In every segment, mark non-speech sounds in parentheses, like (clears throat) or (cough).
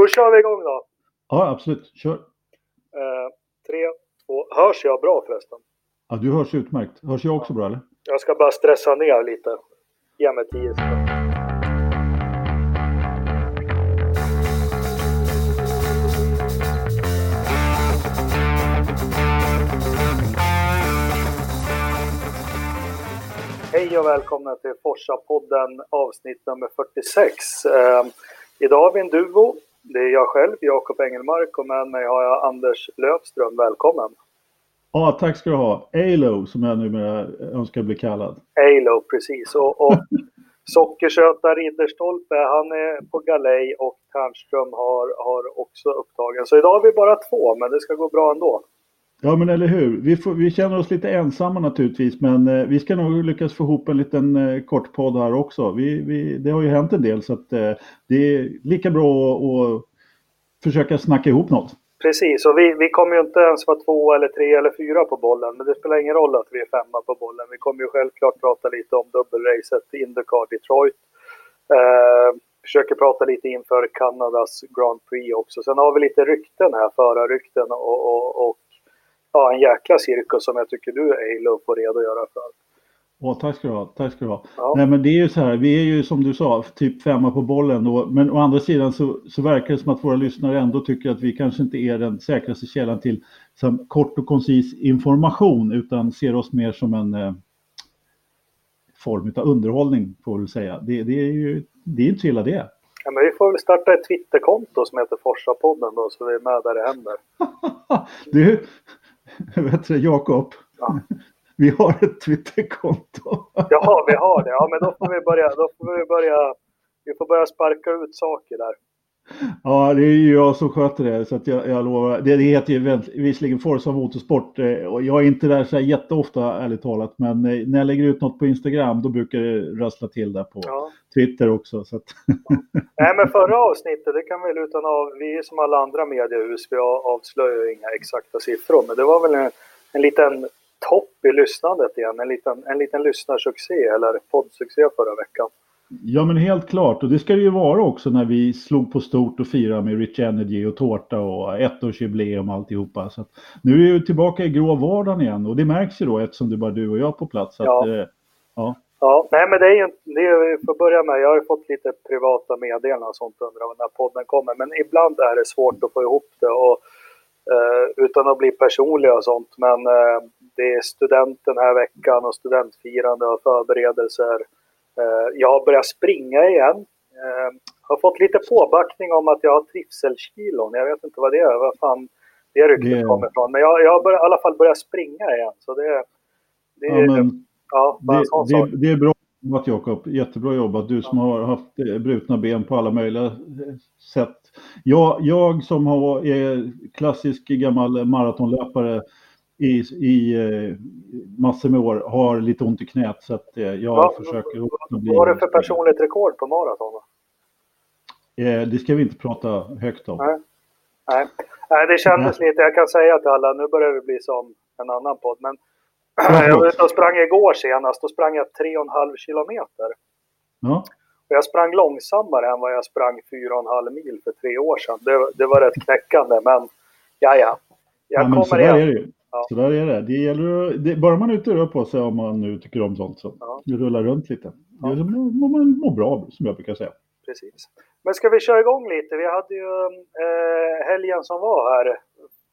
Då kör vi igång då. Ja, absolut. Kör. Eh, tre, två. Hörs jag bra förresten? Ja, du hörs utmärkt. Hörs jag också bra eller? Jag ska bara stressa ner lite. Ge mig tio sekunder. Hej och välkomna till Forsa-podden avsnitt nummer 46. Eh, idag har vi en duo. Det är jag själv, Jakob Engelmark, och med mig har jag Anders Löfström. Välkommen! Ja, tack ska du ha. Alo, som jag numera önskar bli kallad. Alo, precis. Och, och (laughs) Sockersöta Ridderstolpe, han är på galej och Ternström har, har också upptagen. Så idag har vi bara två, men det ska gå bra ändå. Ja, men eller hur. Vi, får, vi känner oss lite ensamma naturligtvis, men eh, vi ska nog lyckas få ihop en liten eh, kort podd här också. Vi, vi, det har ju hänt en del, så att, eh, det är lika bra att försöka snacka ihop något. Precis, och vi, vi kommer ju inte ens vara två eller tre eller fyra på bollen, men det spelar ingen roll att vi är femma på bollen. Vi kommer ju självklart prata lite om dubbelracet Indycar Detroit. Eh, försöker prata lite inför Kanadas Grand Prix också. Sen har vi lite rykten här, förarrykten och, och, och ja, en jäkla cirkus som jag tycker du Eilo får redogöra för. Åh, tack ska du ha. Tack ska du ha. Ja. Nej, men det är ju så här, vi är ju som du sa, typ femma på bollen då. Men å andra sidan så, så verkar det som att våra lyssnare ändå tycker att vi kanske inte är den säkraste källan till som, kort och koncis information utan ser oss mer som en eh, form av underhållning får vi säga. Det, det är ju det är inte så illa det. Ja, men vi får väl starta ett Twitterkonto som heter Forsa-podden då så vi är med där det händer. (laughs) du, (laughs) vet du Jakob? Ja. (laughs) Vi har ett Twitterkonto. (laughs) Jaha, vi har det. Ja, men då får vi börja. Då får vi börja. Vi får börja sparka ut saker där. Ja, det är ju jag som sköter det, så att jag, jag lovar. Det, det heter ju visserligen Forza Motorsport eh, och jag är inte där så jätteofta, ärligt talat, men eh, när jag lägger ut något på Instagram, då brukar det rassla till där på ja. Twitter också. Så att... ja. (laughs) Nej, men förra avsnittet, det kan väl utan av, vi som alla andra mediehus, vi avslöjar inga exakta siffror, men det var väl en, en liten topp i lyssnandet igen. En liten, en liten lyssnarsuccé eller poddsuccé förra veckan. Ja men helt klart och det ska det ju vara också när vi slog på stort och firade med Rich Energy och tårta och ettårsjubileum och alltihopa. Så nu är vi tillbaka i grå vardagen igen och det märks ju då eftersom det är bara du och jag på plats. ja. Att, eh, ja. ja, nej men det är ju, det är, för att börja med, jag har ju fått lite privata meddelanden och sånt under när podden kommer men ibland är det svårt att få ihop det och eh, utan att bli personlig och sånt men eh, det är student den här veckan och studentfirande och förberedelser. Eh, jag har börjat springa igen. Eh, har fått lite påbackning om att jag har trivselkilon. Jag vet inte vad det är, vad fan det ryktet det... kommer ifrån. Men jag, jag har börjat, i alla fall börjat springa igen. Så det, det, ja, men, ja, det, det, det är bra jobbat Jakob, jättebra jobbat. Du som har haft eh, brutna ben på alla möjliga sätt. Jag, jag som har, är klassisk gammal maratonlöpare i, i eh, massor med år har lite ont i knät så att eh, jag ja, försöker... Vad bli... har du för personligt rekord på maraton? Eh, det ska vi inte prata högt om. Nej, Nej. Nej det kändes Nej. lite, jag kan säga till alla, nu börjar det bli som en annan podd, men (clears throat) jag var ute och sprang igår senast, då sprang jag 3,5 kilometer. Ja. Och jag sprang långsammare än vad jag sprang 4,5 mil för tre år sedan. Det, det var rätt knäckande, men ja, ja. Jag ja, kommer igen. Ja. Så där är det. det, gäller, det bara man är ute rör på sig om man nu tycker om sånt så ja. det rullar runt lite. Ja. Det mår man mår bra som jag brukar säga. Precis. Men ska vi köra igång lite? Vi hade ju eh, helgen som var här.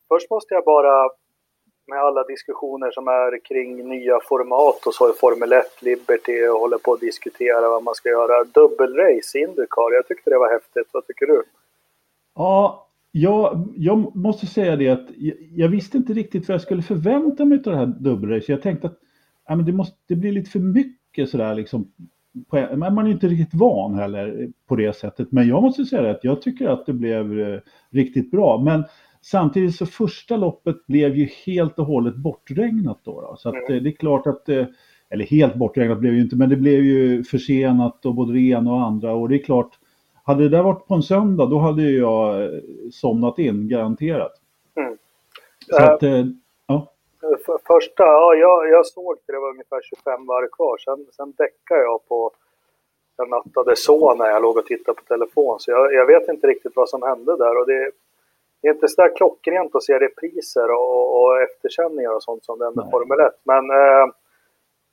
Först måste jag bara med alla diskussioner som är kring nya format och så i Formel 1, Liberty och håller på att diskutera vad man ska göra. Dubbelrace, Indycar, jag tyckte det var häftigt. Vad tycker du? Ja, jag, jag måste säga det att jag, jag, visste inte riktigt vad jag skulle förvänta mig av det här dubbelracet. Jag tänkte att ja, men det, måste, det blir lite för mycket sådär liksom. På, man är inte riktigt van heller på det sättet. Men jag måste säga att jag tycker att det blev eh, riktigt bra. Men samtidigt så första loppet blev ju helt och hållet bortregnat då. då. Så att, mm. det är klart att, eh, eller helt bortregnat blev ju inte, men det blev ju försenat och både det ena och andra. Och det är klart, hade det där varit på en söndag då hade jag eh, somnat in garanterat. Mm. Så att, äh, ja. För, första, ja, jag, jag såg det, det var ungefär 25 varv kvar. Sen, sen däckade jag på jag nattade så när jag låg och tittade på telefon. Så jag, jag vet inte riktigt vad som hände där. Och det, det är inte så där klockrent att se repriser och, och efterkänningar och sånt som det är med Formel 1. Men eh,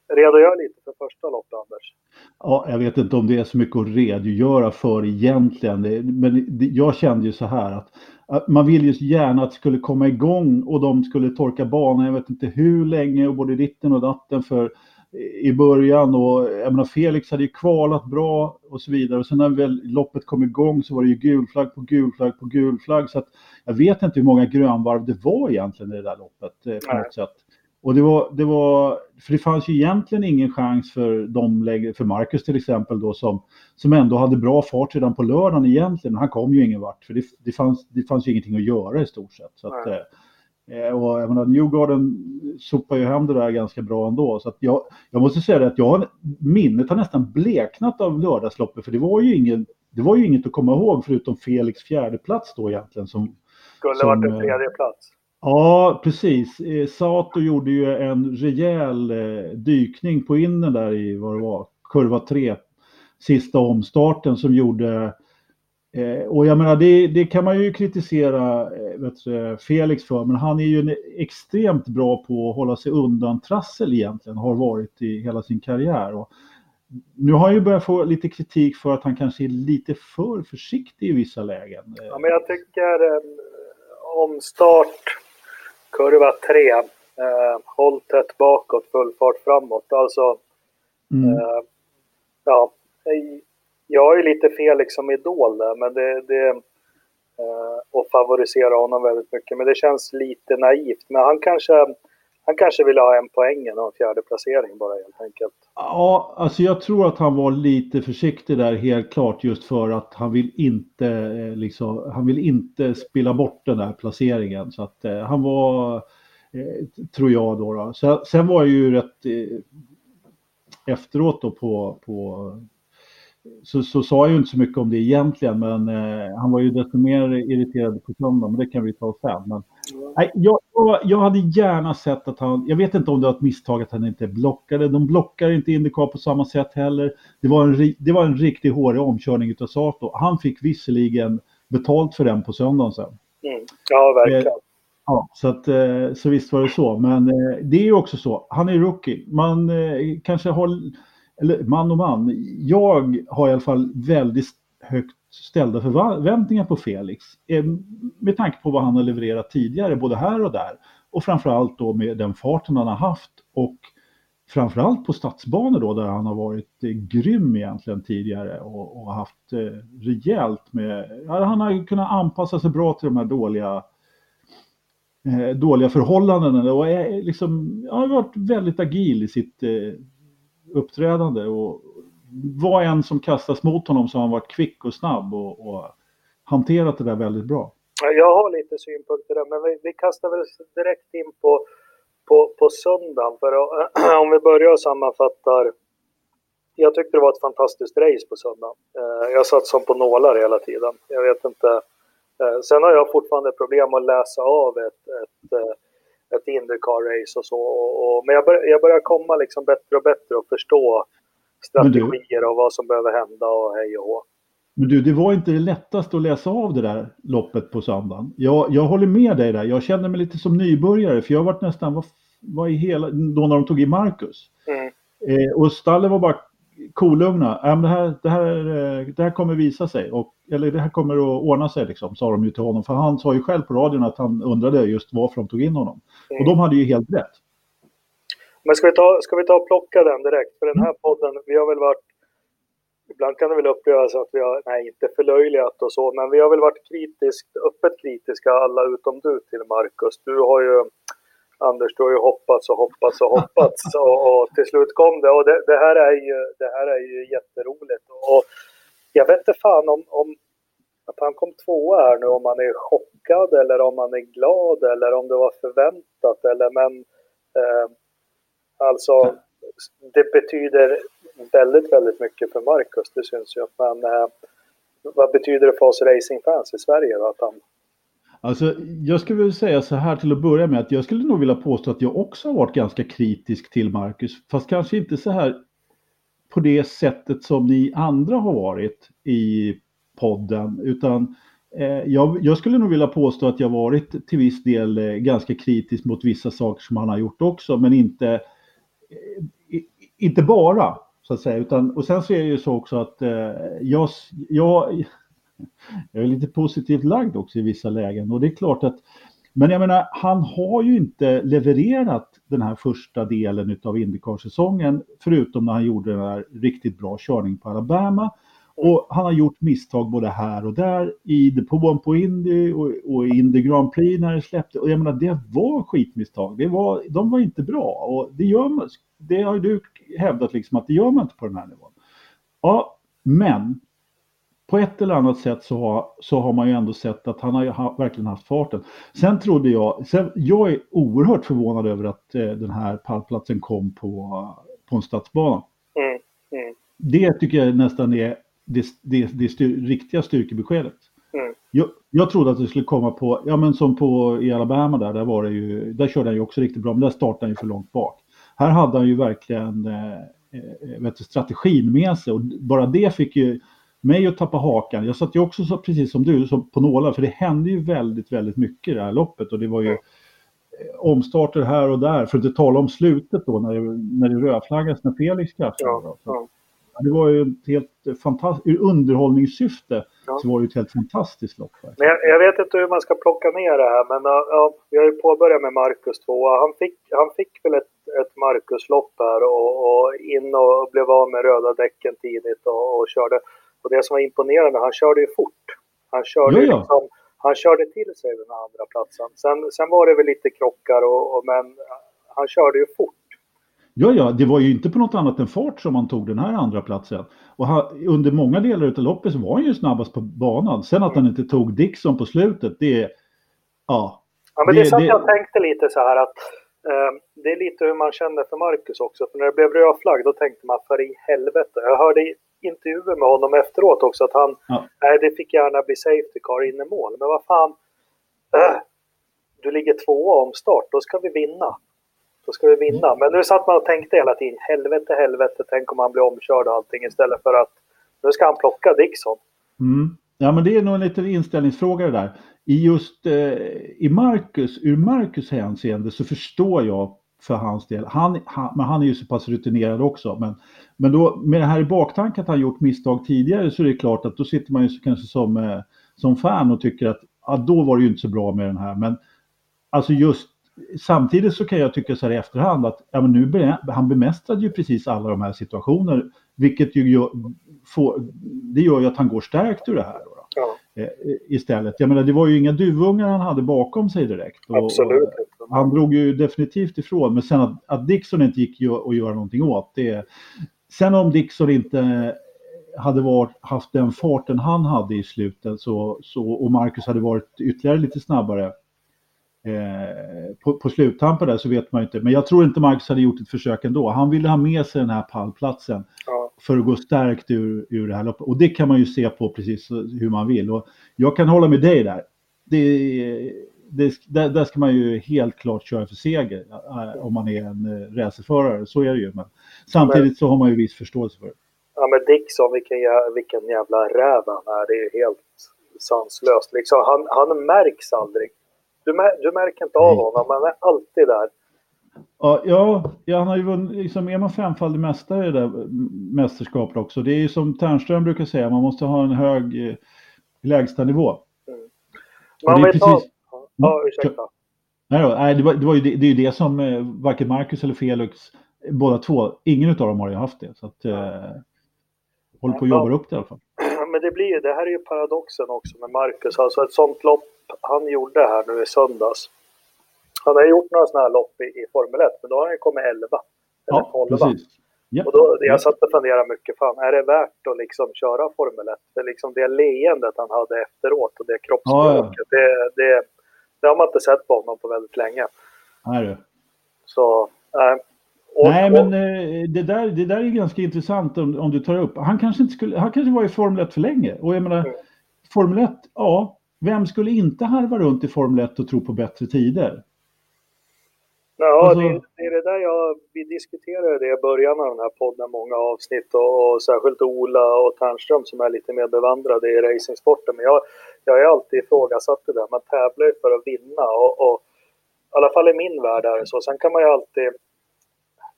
redogör lite för första loppet, Anders. Ja, jag vet inte om det är så mycket att redogöra för egentligen. Men jag kände ju så här att man vill ju gärna att det skulle komma igång och de skulle torka banan. Jag vet inte hur länge och både ditten och datten för i början och jag menar Felix hade ju kvalat bra och så vidare och sen när väl loppet kom igång så var det ju gul flagg på gul flagg på gul flagg så att jag vet inte hur många grönvarv det var egentligen i det där loppet eh, på något sätt. Och det var, det var, för det fanns ju egentligen ingen chans för de för Marcus till exempel då som, som ändå hade bra fart redan på lördagen egentligen. Han kom ju ingen vart för det, det, fanns, det fanns ju ingenting att göra i stort sett. Så att, eh, och jag menar, Newgarden sopar ju hem det där ganska bra ändå. Så att jag, jag måste säga det att jag, minnet har nästan bleknat av lördagsloppet för det var ju ingen det var ju inget att komma ihåg förutom Felix fjärde plats då egentligen. Som, Skulle som, varit en tredje plats. Ja, precis. Eh, Sato gjorde ju en rejäl eh, dykning på innen där i vad det var, kurva 3, sista omstarten som gjorde eh, och jag menar, det, det, kan man ju kritisera du, Felix för, men han är ju extremt bra på att hålla sig undan trassel egentligen, har varit i hela sin karriär. Och nu har han ju börjat få lite kritik för att han kanske är lite för försiktig i vissa lägen. Ja, men jag tycker eh, omstart kurva 3. Eh, håll tätt bakåt, full fart framåt. Alltså, mm. eh, ja, jag har ju lite fel liksom idol där, men det, det eh, och favorisera honom väldigt mycket. Men det känns lite naivt. Men han kanske, han kanske ville ha en poäng och en fjärde placering bara helt enkelt. Ja, alltså jag tror att han var lite försiktig där helt klart just för att han vill inte eh, liksom, han vill inte spilla bort den där placeringen så att eh, han var eh, tror jag då. då. Så, sen var jag ju rätt eh, efteråt då på, på så, så sa jag ju inte så mycket om det egentligen, men eh, han var ju desto mer irriterad på söndag, men det kan vi ta sen. Men, nej, jag, jag, hade gärna sett att han, jag vet inte om det var ett misstag att han inte blockade, de blockar inte Indycar på samma sätt heller. Det var en, det var en riktigt hårig omkörning utav Sato. Han fick visserligen betalt för den på söndagen sen. Mm. Ja, verkligen. Eh, Ja, så, att, eh, så visst var det så. Men eh, det är ju också så. Han är rookie. Man kanske har eller man och man, jag har i alla fall väldigt högt ställda förväntningar på Felix. Eh, med tanke på vad han har levererat tidigare, både här och där. Och framförallt då med den farten han har haft och framförallt på stadsbanor då där han har varit eh, grym egentligen tidigare och, och haft eh, rejält med, han har kunnat anpassa sig bra till de här dåliga eh, dåliga förhållandena och är liksom, har varit väldigt agil i sitt eh, uppträdande och vad än som kastas mot honom så har han varit kvick och snabb och, och hanterat det där väldigt bra. Jag har lite synpunkter där, men vi, vi kastar väl direkt in på, på, på söndagen. För (clears throat) om vi börjar och sammanfattar. Jag tyckte det var ett fantastiskt race på söndagen. Eh, jag satt som på nålar hela tiden. Jag vet inte. Eh, sen har jag fortfarande problem att läsa av ett, ett eh, ett Indycar-race och så. Och, och, men jag, bör, jag börjar komma liksom bättre och bättre och förstå strategier du, och vad som behöver hända och hej och hå. Men du, det var inte det lättaste att läsa av det där loppet på söndagen. Jag, jag håller med dig där. Jag känner mig lite som nybörjare för jag har varit nästan, vad, vad i hela, då när de tog i Marcus. Mm. Eh, och stallet var bara kolugna. Äh, det, här, det, här, eh, det här kommer visa sig, och, eller det här kommer att ordna sig, liksom, sa de ju till honom. För han sa ju själv på radion att han undrade just varför de tog in honom. Mm. Och de hade ju helt rätt. Men ska vi, ta, ska vi ta och plocka den direkt? För den här podden, vi har väl varit... Ibland kan det väl upplevas att vi har, nej inte förlöjligat och så, men vi har väl varit kritiskt, öppet kritiska alla utom du till Marcus. Du har ju Anders, du har ju hoppats och hoppats och hoppats och, och till slut kom det. Och det, det, här är ju, det här är ju jätteroligt. Och jag vet inte fan om, om att han kom tvåa här nu, om man är chockad eller om man är glad eller om det var förväntat eller men eh, alltså det betyder väldigt, väldigt mycket för Marcus, det syns ju. Men eh, vad betyder det för oss racingfans i Sverige då, att han Alltså, jag skulle vilja säga så här till att börja med att jag skulle nog vilja påstå att jag också har varit ganska kritisk till Marcus, fast kanske inte så här på det sättet som ni andra har varit i podden, utan eh, jag, jag, skulle nog vilja påstå att jag varit till viss del eh, ganska kritisk mot vissa saker som han har gjort också, men inte, eh, Eh, inte bara så att säga. Utan, och sen så är det ju så också att eh, jag, jag, (laughs) jag är lite positivt lagd också i vissa lägen och det är klart att men jag menar, han har ju inte levererat den här första delen av Indycar-säsongen, förutom när han gjorde den här riktigt bra körningen på Alabama. Och han har gjort misstag både här och där, i depån på Indy och, och Indy Grand Prix när det släppte. Och jag menar, det var skitmisstag. Det var, de var inte bra. Och det, gör man, det har du hävdat liksom att det gör man inte på den här nivån. Ja, men på ett eller annat sätt så har, så har man ju ändå sett att han har ha, verkligen haft farten. Sen trodde jag, sen, jag är oerhört förvånad över att eh, den här pallplatsen kom på, på en stadsbana. Mm, mm. Det tycker jag nästan är det, det, det styr, riktiga styrkebeskedet. Mm. Jag, jag trodde att det skulle komma på, ja men som på i Alabama där, där var det ju, där körde han ju också riktigt bra, men där startade han ju för långt bak. Här hade han ju verkligen eh, eh vet du, strategin med sig och bara det fick ju mig att tappa hakan. Jag satt ju också så, precis som du som på nålar för det hände ju väldigt, väldigt mycket i det här loppet och det var ju mm. omstarter här och där för att inte tala om slutet då när det, när det rödflaggades när Felix kraschade. Ja, ja. Det var ju ett helt fantastiskt, ur underhållningssyfte ja. så var det ett helt fantastiskt lopp. Men jag, jag, vet inte hur man ska plocka ner det här men ja, vi har ju påbörjat med Marcus 2. Han fick, han fick väl ett, ett Marcus-lopp här och, och, in och blev av med röda däcken tidigt och, och körde. Och det som var imponerande, han körde ju fort. Han körde, ja, ja. Liksom, han körde till sig den andra platsen. Sen, sen var det väl lite krockar och, och men han körde ju fort. Ja, ja, det var ju inte på något annat än fart som han tog den här andra platsen. Och han, under många delar av loppet så var han ju snabbast på banan. Sen att han inte tog Dixon på slutet, det är... Ja. Ja, men det, det är så att jag tänkte lite så här att eh, det är lite hur man känner för Marcus också. För när det blev röd flagg, då tänkte man för i helvete. Jag hörde intervjuer med honom efteråt också att han, ja. nej det fick gärna bli safety car in i mål. Men vad fan, äh, du ligger tvåa om start, då ska vi vinna. Då ska vi vinna. Men nu satt man och tänkte hela tiden, helvete, helvete, tänk om han blir omkörd och allting istället för att nu ska han plocka Dixon. Mm. Ja, men det är nog en liten inställningsfråga det där. I just eh, i Marcus, ur Marcus hänseende så förstår jag för hans del. Han, han, men han är ju så pass rutinerad också. Men, men då, med det här i baktanken att han gjort misstag tidigare så är det klart att då sitter man ju kanske som, eh, som fan och tycker att ja, då var det ju inte så bra med den här. Men alltså just samtidigt så kan jag tycka så här i efterhand att ja, men nu han bemästrade ju precis alla de här situationerna. Vilket ju gör, får, det gör ju att han går stärkt ur det här. Då, ja. eh, istället. Jag menar det var ju inga duvungar han hade bakom sig direkt. Och, Absolut. Och han drog ju definitivt ifrån. Men sen att, att Dixon inte gick att göra någonting åt. Det, sen om Dixon inte hade varit, haft den farten han hade i slutet så, så, och Marcus hade varit ytterligare lite snabbare Eh, på, på sluttampen där så vet man inte. Men jag tror inte Marcus hade gjort ett försök ändå. Han ville ha med sig den här pallplatsen ja. för att gå stärkt ur, ur det här loppet. Och det kan man ju se på precis hur man vill. Och jag kan hålla med dig där. Det, det, där, där ska man ju helt klart köra för seger eh, om man är en eh, racerförare. Så är det ju. Men samtidigt så har man ju viss förståelse för det. Ja men Dixon, vilken, vilken jävla räv han är. Det är helt sanslöst. Liksom, han, han märks aldrig. Du, du märker inte av honom, han är alltid där. Ja, ja, han har ju vunnit, liksom, är man femfaldig mästare i det där mästerskapet också. Det är ju som Ternström brukar säga, man måste ha en hög eh, lägstanivå. Mm. Man vet precis... ta... Ja, mm. ursäkta. Nej, då, nej det, var, det, var ju det, det är ju det som eh, varken Marcus eller Felix, båda två, ingen av dem har ju haft det. Så att, eh, håller på att jobba upp det i alla fall. Men det blir det här är ju paradoxen också med Marcus. Alltså ett sånt lopp han gjorde här nu i söndags. Han har gjort några sådana här lopp i, i Formel 1, men då har han ju kommit 11. Eller ja, 12. Precis. Ja. Och då, jag satt och funderade mycket, fan är det värt att liksom köra Formel 1? Det, liksom det leendet han hade efteråt och det kroppsspråket, ja, ja. det, det, det, har man inte sett på honom på väldigt länge. Nej du. Så, äh, och, Nej, men eh, det, där, det där är ganska intressant om, om du tar upp. Han kanske inte skulle, han kanske var i Formel 1 för länge. Och jag menar, mm. Formel 1, ja, vem skulle inte harva runt i Formel 1 och tro på bättre tider? Ja, alltså... det, det, är det där jag, vi diskuterade det i början av den här podden, många avsnitt och, och särskilt Ola och Ternström som är lite mer bevandrade i racingsporten. Men jag, jag har alltid ifrågasatt det där, man tävlar ju för att vinna och, och i alla fall i min värld är det så. Sen kan man ju alltid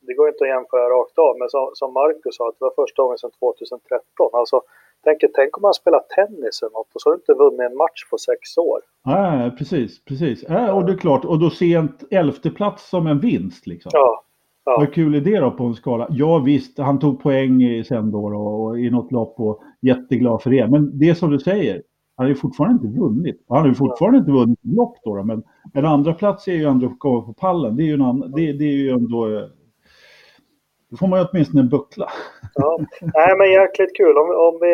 det går inte att jämföra rakt av, men som, som Marcus sa, att det var första gången sedan 2013. Alltså, tänk, tänk om man spelar tennis eller något och så har du inte vunnit en match på sex år. Nej, precis, precis. Äh, och det är klart, och då sent elfte plats som en vinst liksom. Ja. Ja. Vad kul är det då på en skala? Ja visst, han tog poäng sen då och, och i något lopp och jätteglad för det. Men det som du säger, han har ju fortfarande inte vunnit. Han har ju fortfarande inte vunnit lopp då, då men en andra plats är ju ändå att komma på pallen. Det är ju, en annan, det, det är ju ändå då får man ju åtminstone en buckla. Ja. Nej, men jäkligt kul. Om, om vi,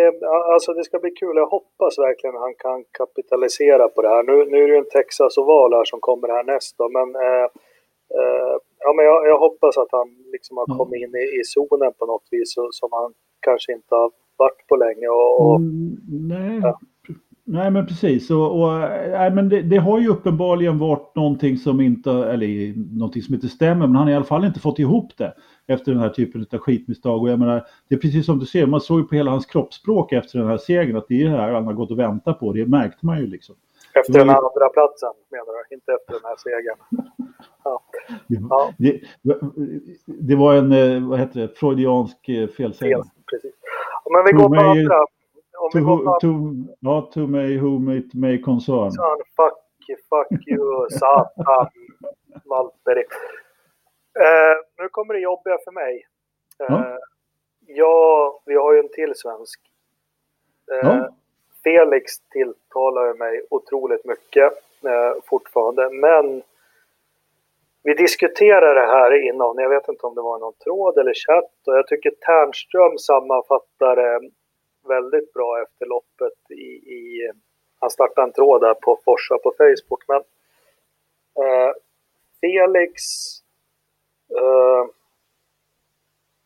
alltså det ska bli kul. Jag hoppas verkligen han kan kapitalisera på det här. Nu, nu är det ju en Texas-oval här som kommer härnäst då, men, eh, eh, ja, men jag, jag, hoppas att han liksom har kommit in i, i zonen på något vis som han kanske inte har varit på länge. Och, och mm, nej. Ja. Nej men precis, och, och nej, men det, det, har ju uppenbarligen varit någonting som inte, eller någonting som inte stämmer, men han har i alla fall inte fått ihop det efter den här typen av skitmisstag. Och jag menar, det är precis som du ser, man såg ju på hela hans kroppsspråk efter den här segern att det är det här han har gått och väntat på, det märkte man ju liksom. Efter den andra platsen menar du, inte efter den här segern. (laughs) Ja. ja. Det, det, var en, eh, vad heter det, freudiansk eh, felsägning. Precis. Men vi går på andra. Om to, who, to, not to may whom it may concern. Fuck, fuck you, satan, (laughs) Valtteri. Eh, nu kommer det jobbiga för mig. Eh, ja. ja, vi har ju en till svensk. Eh, ja. Felix tilltalar mig otroligt mycket eh, fortfarande, men vi diskuterade det här innan, jag vet inte om det var någon tråd eller chatt och jag tycker Ternström sammanfattar väldigt bra efter loppet i, i han startade en tråd där på Forsa på Facebook. Men eh, Felix Uh,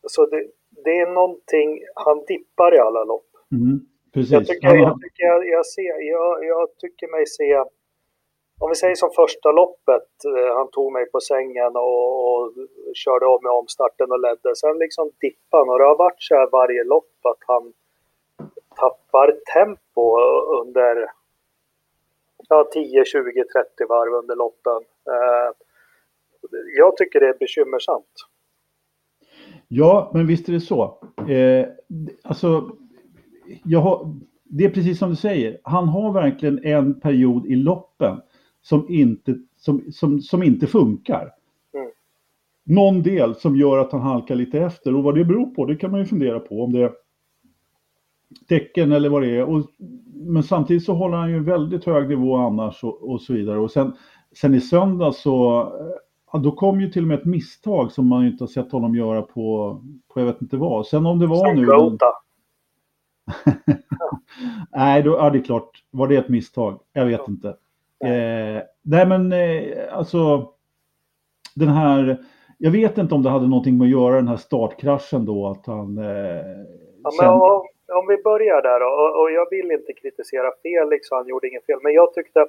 så det, det, är någonting, han dippar i alla lopp. Mm, precis. Jag tycker, jag, tycker, jag, jag, ser, jag, jag tycker mig se, om vi säger som första loppet, uh, han tog mig på sängen och, och körde av med omstarten och ledde. Sen liksom dippade han och det har varit så här varje lopp att han tappar tempo under ja, 10, 20, 30 varv under loppen. Uh, jag tycker det är bekymmersamt. Ja, men visst är det så. Eh, alltså, har, det är precis som du säger. Han har verkligen en period i loppen som inte, som, som, som inte funkar. Mm. Någon del som gör att han halkar lite efter och vad det beror på, det kan man ju fundera på. Om det tecken eller vad det är. Och, men samtidigt så håller han ju en väldigt hög nivå annars och, och så vidare. Och sen, sen i söndag så Ja, då kom ju till och med ett misstag som man inte har sett honom göra på, på jag vet inte vad. Sen om det var nu... (laughs) nej, då, ja, det är klart. Var det ett misstag? Jag vet ja. inte. Eh, nej, men eh, alltså den här... Jag vet inte om det hade någonting med att göra den här startkraschen då, att han... Eh, ja, sen... om, om, vi börjar där då, och, och jag vill inte kritisera Felix, han gjorde inget fel, men jag tyckte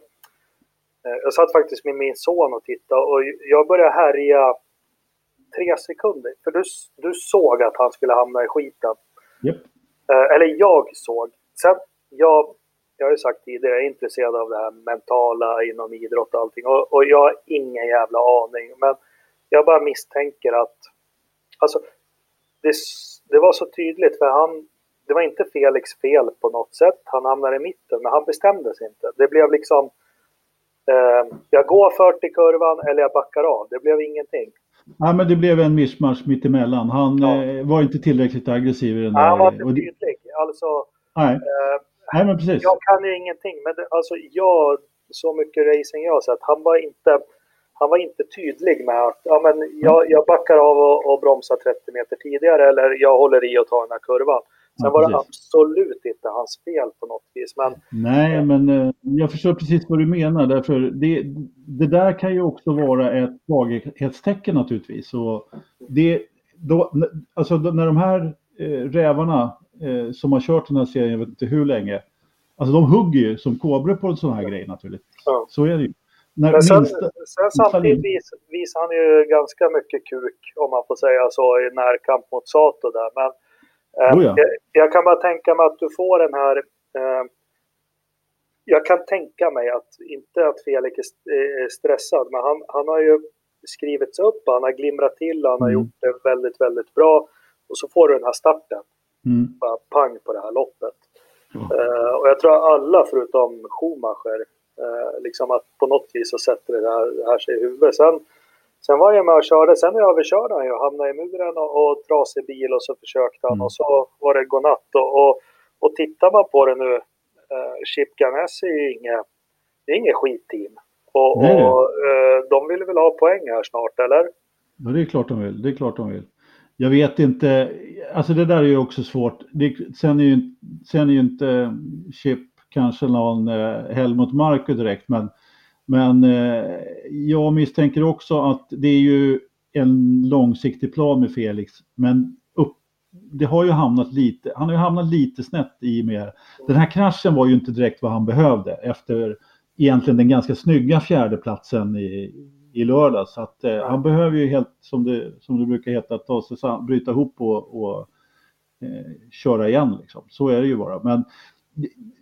Eh, jag satt faktiskt med min son och tittade och jag började härja tre sekunder. För du, du såg att han skulle hamna i skiten. Yep. Eh, eller jag såg. Sen, jag, jag har ju sagt tidigare, jag är intresserad av det här mentala inom idrott och allting. Och, och jag har ingen jävla aning. Men jag bara misstänker att... Alltså, det, det var så tydligt för han... Det var inte Felix fel på något sätt. Han hamnade i mitten, men han bestämde sig inte. Det blev liksom Eh, jag går 40 kurvan eller jag backar av. Det blev ingenting. Ja, men det blev en mischmasch mittemellan. Han ja. eh, var inte tillräckligt aggressiv i den där. Han var inte tydlig. Alltså, Nej. Eh, Nej, men precis. Jag kan ju ingenting, men det, alltså jag, så mycket racing jag har sett, han var inte, han var inte tydlig med att ja, men jag, jag backar av och, och bromsar 30 meter tidigare eller jag håller i och tar den här kurvan. Sen var det absolut inte hans fel på något vis. Men... Nej, men eh, jag förstår precis vad du menar. Därför det, det där kan ju också vara ett svaghetstecken naturligtvis. Och det, då, alltså, när de här eh, rävarna eh, som har kört den här serien, jag vet inte hur länge, alltså de hugger ju som kobror på en sån här grej naturligtvis. Ja. Så är det ju. När Men sen, minsta, sen samtidigt vis, visar han ju ganska mycket kuk, om man får säga så, i närkamp mot Sato där. Men oh ja. jag, jag, kan bara tänka mig att du får den här... Eh, jag kan tänka mig att, inte att Felix är stressad, men han, han har ju skrivits upp, han har glimrat till, han har mm. gjort det väldigt, väldigt bra. Och så får du den här starten. Mm. Bara pang på det här loppet. Uh, och jag tror alla förutom Schumacher, uh, liksom att på något vis så sätter det här, det här sig i huvudet. Sen, sen var jag med och körde, sen överkörde han ju, hamnade i muren och, och trasig bil och så försökte han mm. och så var det godnatt. Och, och, och tittar man på det nu, uh, Chip Ganassi är ju inget, det är inget skitteam. Och, och uh, de vill väl ha poäng här snart, eller? Ja, det är klart de vill. Det är klart de vill. Jag vet inte, alltså det där är ju också svårt. Det, sen, är ju, sen är ju inte Chip kanske någon eh, Helmut Marko direkt, men, men eh, jag misstänker också att det är ju en långsiktig plan med Felix, men upp, det har ju hamnat lite, han har ju hamnat lite snett i med, den här kraschen var ju inte direkt vad han behövde efter egentligen den ganska snygga fjärdeplatsen i, i lördag. Så att eh, han behöver ju helt, som det, som det brukar heta, ta sig sam, bryta ihop och, och eh, köra igen. Liksom. Så är det ju bara. Men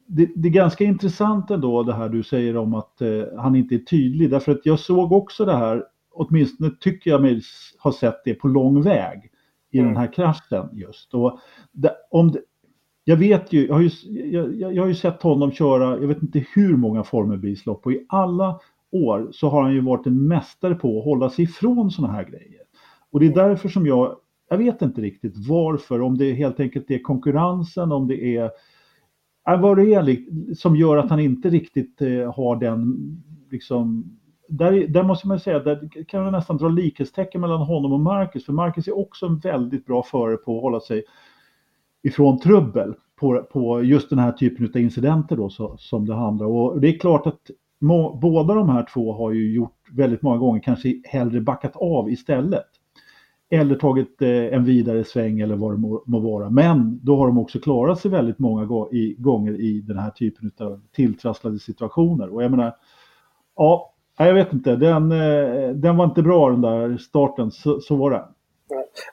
det, det, är ganska intressant ändå det här du säger om att eh, han inte är tydlig. Därför att jag såg också det här, åtminstone tycker jag mig ha sett det på lång väg i mm. den här kraschen just. Och det, om det, jag vet ju jag, har ju, jag, jag har ju sett honom köra, jag vet inte hur många formelbilslopp och i alla år så har han ju varit en mästare på att hålla sig ifrån sådana här grejer. Och det är därför som jag, jag vet inte riktigt varför, om det helt enkelt är konkurrensen, om det är vad det är som gör att han inte riktigt eh, har den, liksom, där, där måste man säga, där kan man nästan dra likhetstecken mellan honom och Marcus, för Marcus är också en väldigt bra förare på att hålla sig ifrån trubbel på, på just den här typen av incidenter då så, som det handlar om. Och det är klart att må, båda de här två har ju gjort väldigt många gånger kanske hellre backat av istället. Eller tagit eh, en vidare sväng eller vad det må, må, vara. Men då har de också klarat sig väldigt många i, gånger i den här typen av tilltrasslade situationer. Och jag menar, ja, jag vet inte, den, eh, den var inte bra den där starten, så, så var det.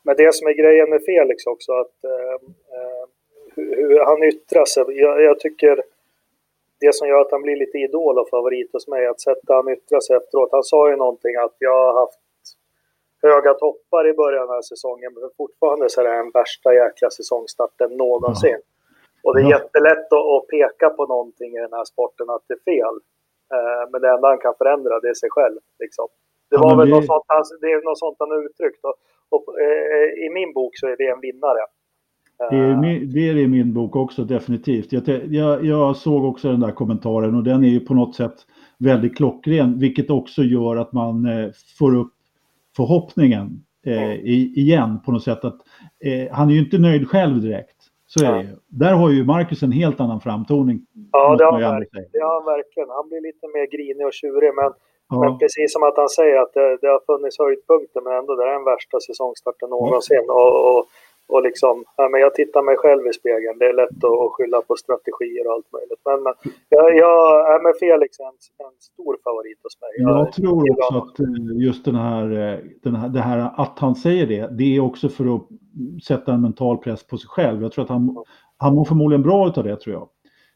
Men det som är grejen med Felix också, att eh, eh hur, han yttrar sig. Jag, jag tycker det som gör att han blir lite idol och favorit hos mig, att sätta han yttrar sig efteråt. Han sa ju någonting att jag har haft höga toppar i början av säsongen, men fortfarande så är det den värsta jäkla säsongstarten någonsin. Mm. Och det är jättelätt att, peka på någonting i den här sporten att det är fel. Eh, men det enda han kan förändra, det är sig själv. Liksom. Det var ja, väl det... Något, sånt han, det är något sånt han uttryckt. Och, och eh, I min bok så är det en vinnare. Det är, min, det är i min bok också definitivt. Jag, jag, jag, såg också den där kommentaren och den är ju på något sätt väldigt klockren, vilket också gör att man eh, får upp förhoppningen eh, i, igen på något sätt. att eh, Han är ju inte nöjd själv direkt. Så är det ju. Där har ju Marcus en helt annan framtoning. Ja, det har, verkligen. det har han verkligen. Han blir lite mer grinig och tjurig. Men, ja. men precis som att han säger att det, det har funnits höjdpunkter, men ändå det är den värsta säsongstarten någonsin. Ja. Och, och och liksom, ja, men jag tittar mig själv i spegeln. Det är lätt att skylla på strategier och allt möjligt. Men, men jag, jag är med Felix en, en stor favorit hos mig. Jag, jag tror också att eh, just den här, eh, den här, det här att han säger det, det är också för att sätta en mental press på sig själv. Jag tror att han, han mår förmodligen bra av det tror jag.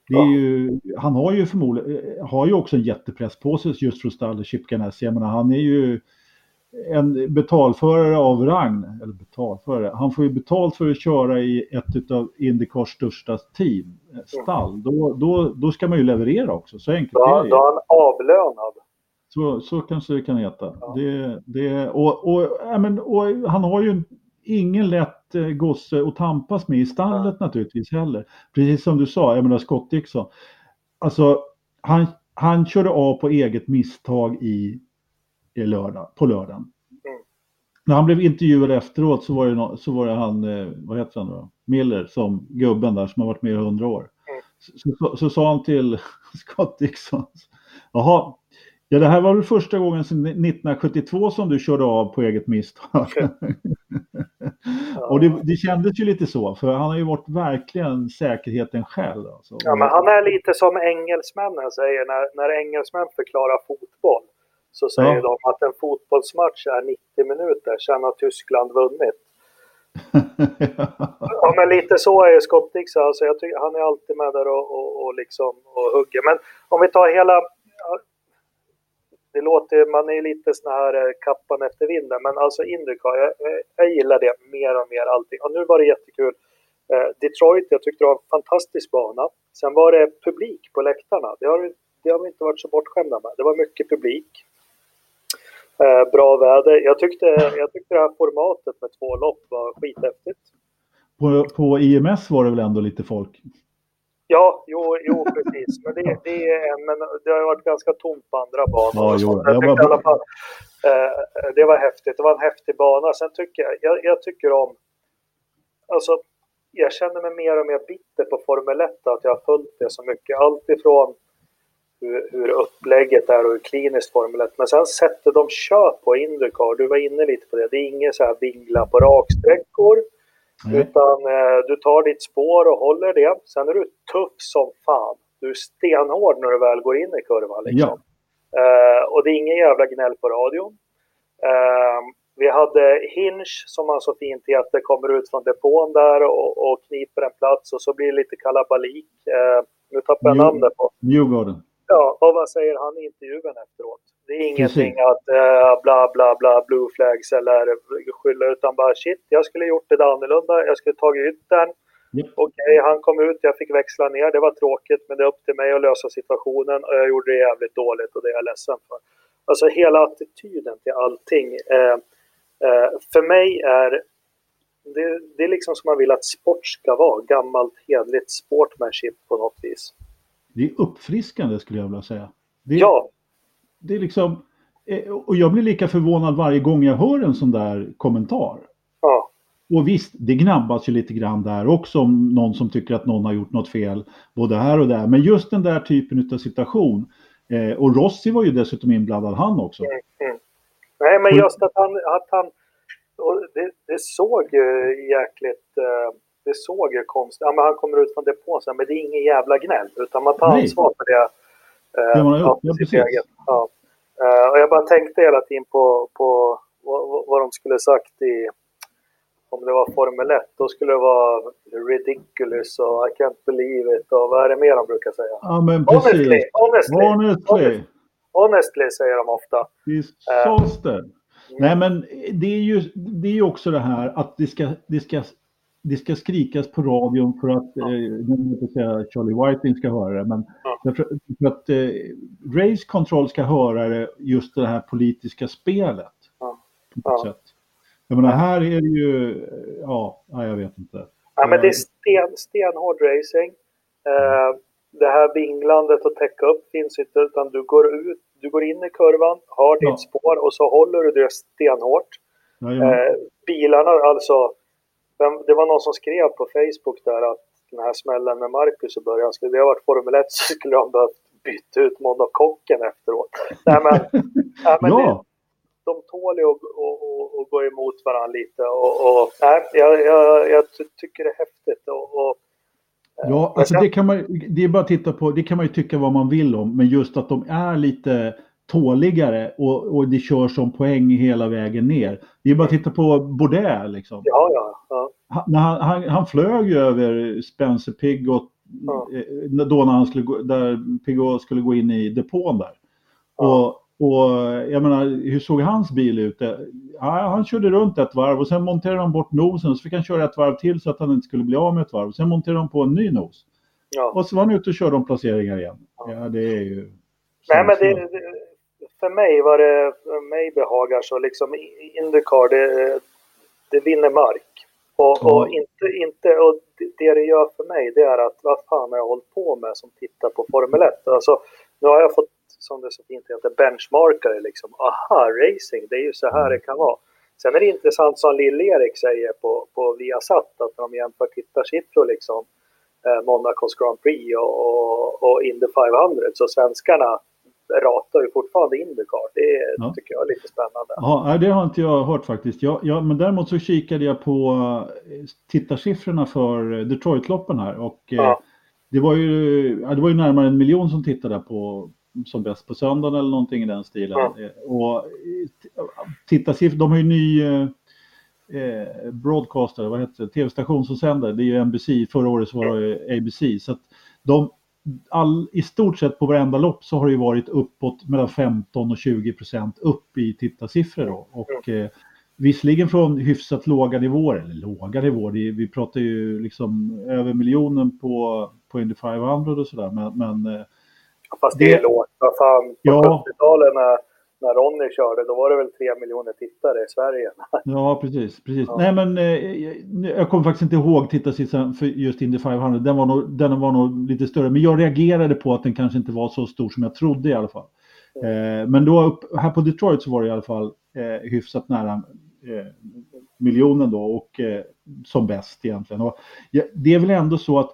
Är ju, han har ju förmodligen, eh, har ju också en jättepress på sig just för att ställa Chip Ganassi. Jag menar, han är ju en betalförare av rang, eller betalförare, han får ju betalt för att köra i ett av Indycars största team, eh, stall. Då, då, då ska man ju leverera också, så enkelt är det Då är han avlönad. Så, så kanske det kan heta. Ja. Det, det, och, och, ja, men, och han har ju ingen lätt eh, gosse att tampas med i stallet ja. naturligtvis heller. Precis som du sa, jag menar Scott Dixon. Alltså, han, han körde av på eget misstag i i lördag, på lördagen. Mm. När han blev intervjuad efteråt så var det, no, så var det han, eh, vad heter han då? Miller, som gubben där som har varit med i hundra år. Mm. Så, så, så, sa han till (laughs) Scott Dixon, jaha, ja det här var väl första gången sedan 1972 som du körde av på eget misstag. (laughs) Och det, det kändes ju lite så, för han har ju varit verkligen säkerheten själv. Alltså. Ja, men han är lite som engelsmännen säger när, när engelsmän förklarar fotboll så säger ja. de att en fotbollsmatch är 90 minuter, sen har Tyskland vunnit. (laughs) ja, men lite så är Scott Dixon. Alltså, jag tycker, han är alltid med där och, och, och, liksom, och hugger. Men om vi tar hela... Det låter, man är lite sån här eh, kappan efter vinden, men alltså Indycar, jag, jag gillar det mer och mer allting. Och nu var det jättekul. Eh, Detroit, jag tyckte det var en fantastisk bana. Sen var det publik på läktarna. Det har, det har vi inte varit så bortskämda med. Det var mycket publik. Eh, bra väder. Jag tyckte, jag tyckte det här formatet med två lopp var skithäftigt. På, på IMS var det väl ändå lite folk? Ja, jo, jo precis. Men det, det, är, men det har varit ganska tomt på andra banor. Ja, jo, jag jag bara... fall, eh, det var häftigt. Det var en häftig bana. Sen tycker jag, jag, jag tycker om... Alltså, jag känner mig mer och mer bitter på Formel 1, att jag har följt det så mycket. Allt ifrån hur, hur upplägget är och hur kliniskt Formel 1. Men sen sättet de kör på Indycar, du var inne lite på det, det är ingen så här vingla på raksträckor. Mm. Utan eh, du tar ditt spår och håller det. Sen är du tuff som fan. Du är stenhård när du väl går in i kurvan. Liksom. Ja. Eh, och det är ingen jävla gnäll på radion. Eh, vi hade Hinch som han så fint heter, kommer ut från depån där och, och kniper en plats och så blir det lite kalabalik. Eh, nu tappar jag namnet på. Newgarden. Ja, och vad säger han i intervjun efteråt? Det är ingenting Precis. att uh, bla bla bla blue flags eller skylla utan bara shit, jag skulle gjort det annorlunda. Jag skulle tagit ut den. Yep. Okej, okay, han kom ut, jag fick växla ner. Det var tråkigt, men det är upp till mig att lösa situationen och jag gjorde det jävligt dåligt och det är jag ledsen för. Alltså hela attityden till allting. Eh, eh, för mig är det, det är liksom som man vill att sport ska vara. Gammalt hedligt sportmanship på något vis det är uppfriskande skulle jag vilja säga. Det ja. Det är liksom, eh, och jag blir lika förvånad varje gång jag hör en sån där kommentar. Ja. Och visst, det gnabbas ju lite grann där också om någon som tycker att någon har gjort något fel, både här och där. Men just den där typen av situation. Eh, och Rossi var ju dessutom inblandad han också. Mm, mm. Nej, men just att han, att han det, det såg ju jäkligt eh, det såg ju konstigt Ja, men han kommer ut från depån sen, men det är ingen jävla gnäll. Utan man tar Nej. ansvar för det. Eh, det man ja, precis. Ja. Uh, och jag bara tänkte hela tiden på, på vad, vad de skulle sagt i om det var Formel 1, då skulle det vara ridiculous och I can't believe it och vad är det mer de brukar säga? Ja, men precis. Honestly, honestly, honestly. honestly säger de ofta. Disaster. Uh, Nej, men det är ju det är också det här att det ska, det ska det ska skrikas på radion för att, ja. eh, inte säga Charlie Whiting ska höra det, men ja. för, för, att eh, Race Control ska höra det, just det här politiska spelet. Ja. På sätt. Jag menar, här är det ju, ja, jag vet inte. Ja, men det är sten, stenhård racing. Eh, det här vinglandet och täcka upp finns inte, utan du går ut, du går in i kurvan, har ditt spår och så håller du det stenhårt. Eh, bilarna, alltså det var någon som skrev på Facebook där att den här smällen med Marcus i början, skulle det ha varit Formel 1 så skulle de behövt byta ut monokocken efteråt. Nej, men, nej, men ja. det, de tål ju att, gå emot varandra lite och, och nej, jag, jag, jag tycker det är häftigt. Och, och Ja, alltså det kan man det är bara att titta på, det kan man ju tycka vad man vill om, men just att de är lite tåligare och, och det kör som poäng hela vägen ner. Det är bara att titta på Baudet liksom. Ja, ja. ja. Han, han, han flög ju över Spencer Pigott ja. Eh, då när han skulle gå, där Pigott skulle gå in i depån där. Ja. Och, och jag menar, hur såg hans bil ut? Ja, han körde runt ett varv och sen monterade de bort nosen och så fick han köra ett varv till så att han inte skulle bli av med ett varv. Sen monterade de på en ny nos. Ja. Och så var han ute och körde om placeringar igen. Ja, det är ju... Nej, men det, det, för mig var det, för mig behagar så liksom Indycar, det, det vinner mark. Och, mm. och, inte, inte, och det det gör för mig det är att vad fan har jag hållit på med som tittar på Formel 1? Alltså, nu har jag fått, som det så fint heter, benchmarkare liksom. Aha, racing, det är ju så här det kan vara. Sen är det intressant som Lill-Erik säger på, på Viasat att när de jämför tittarsiffror liksom eh, Monacos Grand Prix och, och, och Indy 500 så svenskarna ratar ju fortfarande Indycar. Det ja. tycker jag är lite spännande. Ja, det har inte jag hört faktiskt. Jag, jag, men däremot så kikade jag på eh, tittarsiffrorna för Detroit-loppen här och eh, ja. det, var ju, det var ju närmare en miljon som tittade på, som bäst på söndagen eller någonting i den stilen. Ja. Och titta, de har ju ny eh, broadcaster, vad heter det, tv-station som sänder. Det är ju NBC, förra året så var det ABC. Så de, all, i stort sett på varenda lopp så har det ju varit uppåt mellan 15 och 20 procent upp i tittarsiffror. Då. Och, eh, visserligen från hyfsat låga nivåer, eller låga nivåer, vi pratar ju liksom över miljonen på, på Indy 500 och sådär. Men, men, eh, Fast det, det är lågt, vad fan. På ja, 70-talet när Ronny körde, då var det väl tre miljoner tittare i Sverige. Ja, precis. precis. Ja. Nej, men eh, jag kommer faktiskt inte ihåg tittarsiffran för just Indy 500. Den var, nog, den var nog lite större, men jag reagerade på att den kanske inte var så stor som jag trodde i alla fall. Mm. Eh, men då upp, här på Detroit så var det i alla fall eh, hyfsat nära eh, miljonen då och eh, som bäst egentligen. Och, ja, det är väl ändå så att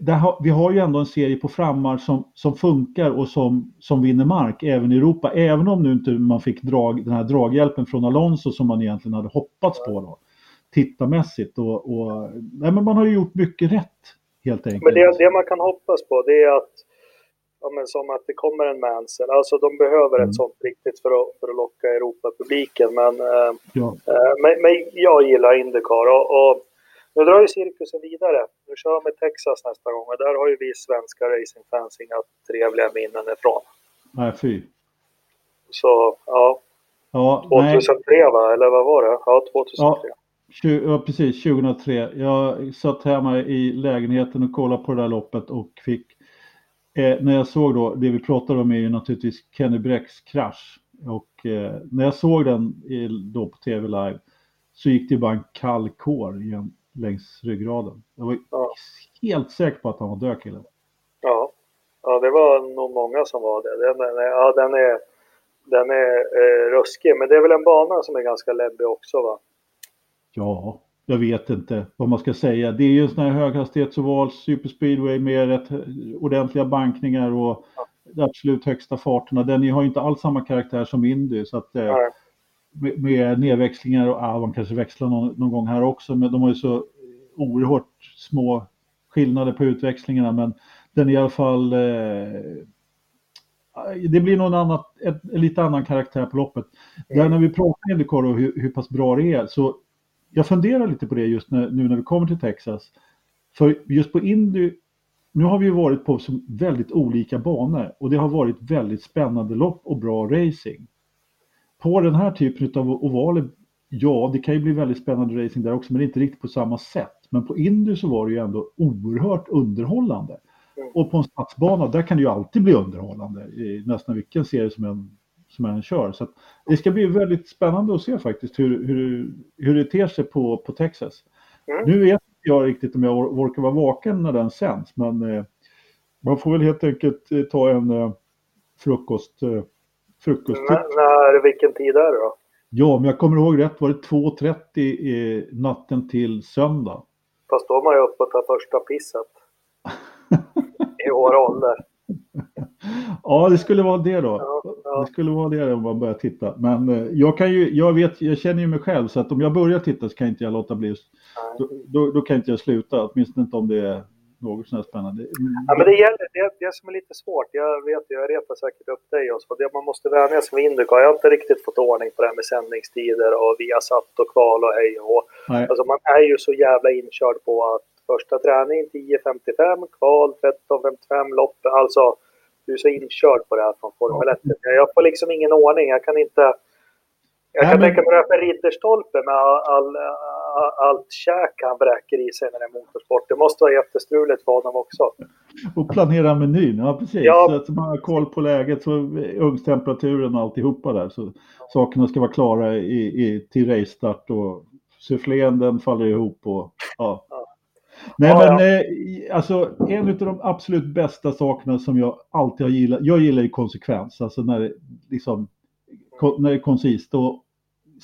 det, har, vi har ju ändå en serie på frammar som, som funkar och som, som vinner mark även i Europa. Även om nu inte man fick drag, den här draghjälpen från Alonso som man egentligen hade hoppats på då. Tittarmässigt och, och nej, men man har ju gjort mycket rätt helt enkelt. Men det, det man kan hoppas på det är att ja, men som att det kommer en Mansell. Alltså de behöver mm. ett sånt riktigt för att, för att locka Europa-publiken. Men, eh, ja. eh, men, men, jag gillar Indycar och, och nu drar ju cirkusen vidare. Nu kör i Texas nästa gång och där har ju vi svenska racingfans inga trevliga minnen ifrån. Nej, fy. Så, ja. ja 2003 nej. va, eller vad var det? Ja, 2003. Ja, ja, precis, 2003. Jag satt hemma i lägenheten och kollade på det där loppet och fick eh, när jag såg då, det vi pratade om är ju naturligtvis Kenny Brecks krasch. Och eh, när jag såg den i, då på tv live så gick det bara en kall kår igen längs ryggraden. Jag var ja. helt säker på att han var död killen. Ja. ja, det var nog många som var det. Den, den, ja, den är, den är eh, ruskig, men det är väl en bana som är ganska läbbig också va? Ja, jag vet inte vad man ska säga. Det är ju en sån här höghastighetsoval, superspeedway med rätt ordentliga bankningar och ja. absolut högsta farterna. Den har ju inte alls samma karaktär som Indy så att eh, med, med nedväxlingar och ah, man kanske växlar någon, någon, gång här också, men de har ju så oerhört små skillnader på utväxlingarna, men den är i alla fall eh, det blir någon ett, en lite annan karaktär på loppet. Mm. Där när vi pratar Indycar och hur, hur pass bra det är, så jag funderar lite på det just när, nu när vi kommer till Texas. För just på Indy, nu har vi ju varit på väldigt olika banor och det har varit väldigt spännande lopp och bra racing på den här typen av ovaler, ja det kan ju bli väldigt spännande racing där också men inte riktigt på samma sätt. Men på Indy så var det ju ändå oerhört underhållande. Och på en stadsbana där kan det ju alltid bli underhållande i nästan vilken serie som en, som en kör. Så det ska bli väldigt spännande att se faktiskt hur, hur, hur det ter sig på, på Texas. Mm. Nu vet jag riktigt om jag orkar vara vaken när den sänds men eh, man får väl helt enkelt eh, ta en eh, frukost eh, frukosttid. När, vilken tid är det då? Ja, men jag kommer ihåg rätt var det 2.30 natten till söndag. Fast då är man ju uppe och tar första pisset. I vår ålder. (laughs) Ja, det skulle vara det då. Ja, ja. Det skulle vara det om man börjar titta. Men eh, jag kan ju, jag vet, jag känner ju mig själv så att om jag börjar titta så kan inte jag låta bli. Då, då, då, kan inte jag sluta, åtminstone inte om det är något sånt spännande. Ja, men det gäller, det, det som är lite svårt, jag vet jag retar säkert upp dig också, det man måste vänja sig vid Indycar. Jag har inte riktigt fått ordning på det här med sändningstider och Viasat och kval och hej och Alltså man är ju så jävla inkörd på att första träning 10.55, kval 13.55, lopp, alltså du är så inkörd på det här från Formel 1. Jag får liksom ingen ordning, jag kan inte jag kan Nej, tänka mig det här för Ridderstolpe med all, all, allt käk han bräcker i sig när det är motorsport. Det måste vara jättestruligt för honom också. Och planera menyn, ja precis. Ja. Så att man har koll på läget, så ugnstemperaturen och alltihopa där. Så ja. sakerna ska vara klara i, i, till racestart och sufflén den faller ihop och ja. ja. Nej ja, men eh, alltså en av de absolut bästa sakerna som jag alltid har gillat, jag gillar ju konsekvens, alltså när det liksom när det är koncist och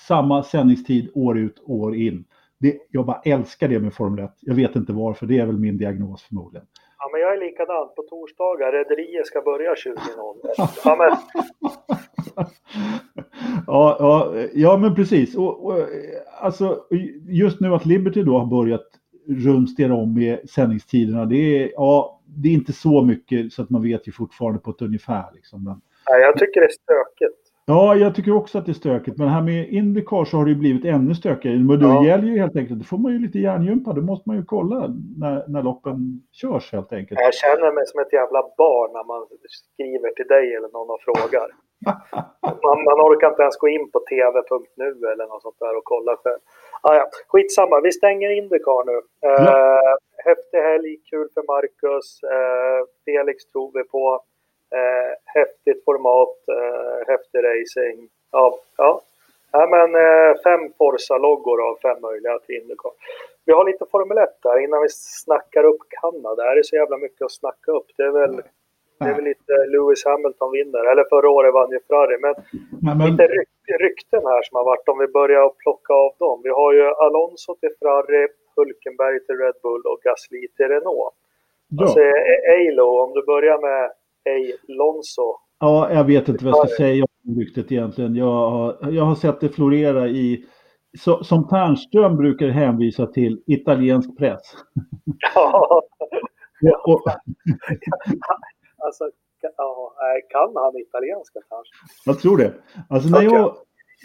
samma sändningstid år ut, år in. Det, jag bara älskar det med Formel 1. Jag vet inte varför, det är väl min diagnos förmodligen. Ja, men jag är likadan. På torsdagar, rederiet ska börja 20.00. (laughs) Ja, men... ja, ja, ja, men precis. Och, och, alltså, just nu att Liberty då har börjat rumstera om med sändningstiderna, det är, ja, det är inte så mycket så att man vet ju fortfarande på ett ungefär. Liksom. Men, Nej, jag tycker det är stökigt. Ja, jag tycker också att det är stökigt. Men här med Indycar så har det ju blivit ännu stökigare. Men då Ja. gäller ju helt enkelt, då får man ju lite hjärngympa. Då måste man ju kolla när, när loppen körs helt enkelt. Jag känner mig som ett jävla barn när man skriver till dig eller någon och frågar. (laughs) Man, man orkar inte ens gå in på tv.nu eller något sånt där och kolla själv. Ah, ja. Skitsamma, vi stänger Indycar nu. Eh, Ja. Häftig helg, kul för Marcus. Eh, Felix tror vi på. Eh, häftigt format, eh, häftig racing. Ja, ja. ja men eh, fem Forza-loggor av fem möjliga till Indycar. Vi har lite Formel 1 där innan vi snackar upp Kanada. Det är så jävla mycket att snacka upp. Det är väl, det är väl lite Lewis Hamilton vinner. Eller förra året vann ju Ferrari. Men Men, men, lite ryk- rykten här som har varit om vi börjar plocka av dem. Vi har ju Alonso till Ferrari, Hulkenberg till Red Bull och Gasly till Renault. ja. Alltså Alo, om du börjar med Alonso. ja, jag vet inte vad jag ska säga om ryktet egentligen. Jag har, jag har sett det florera i, så, som Ternström brukar hänvisa till, italiensk press. Ja, (laughs) Och, och, (laughs) alltså, ja, nej, kan han italienska kanske? Jag tror det. Alltså när, Okej. jag,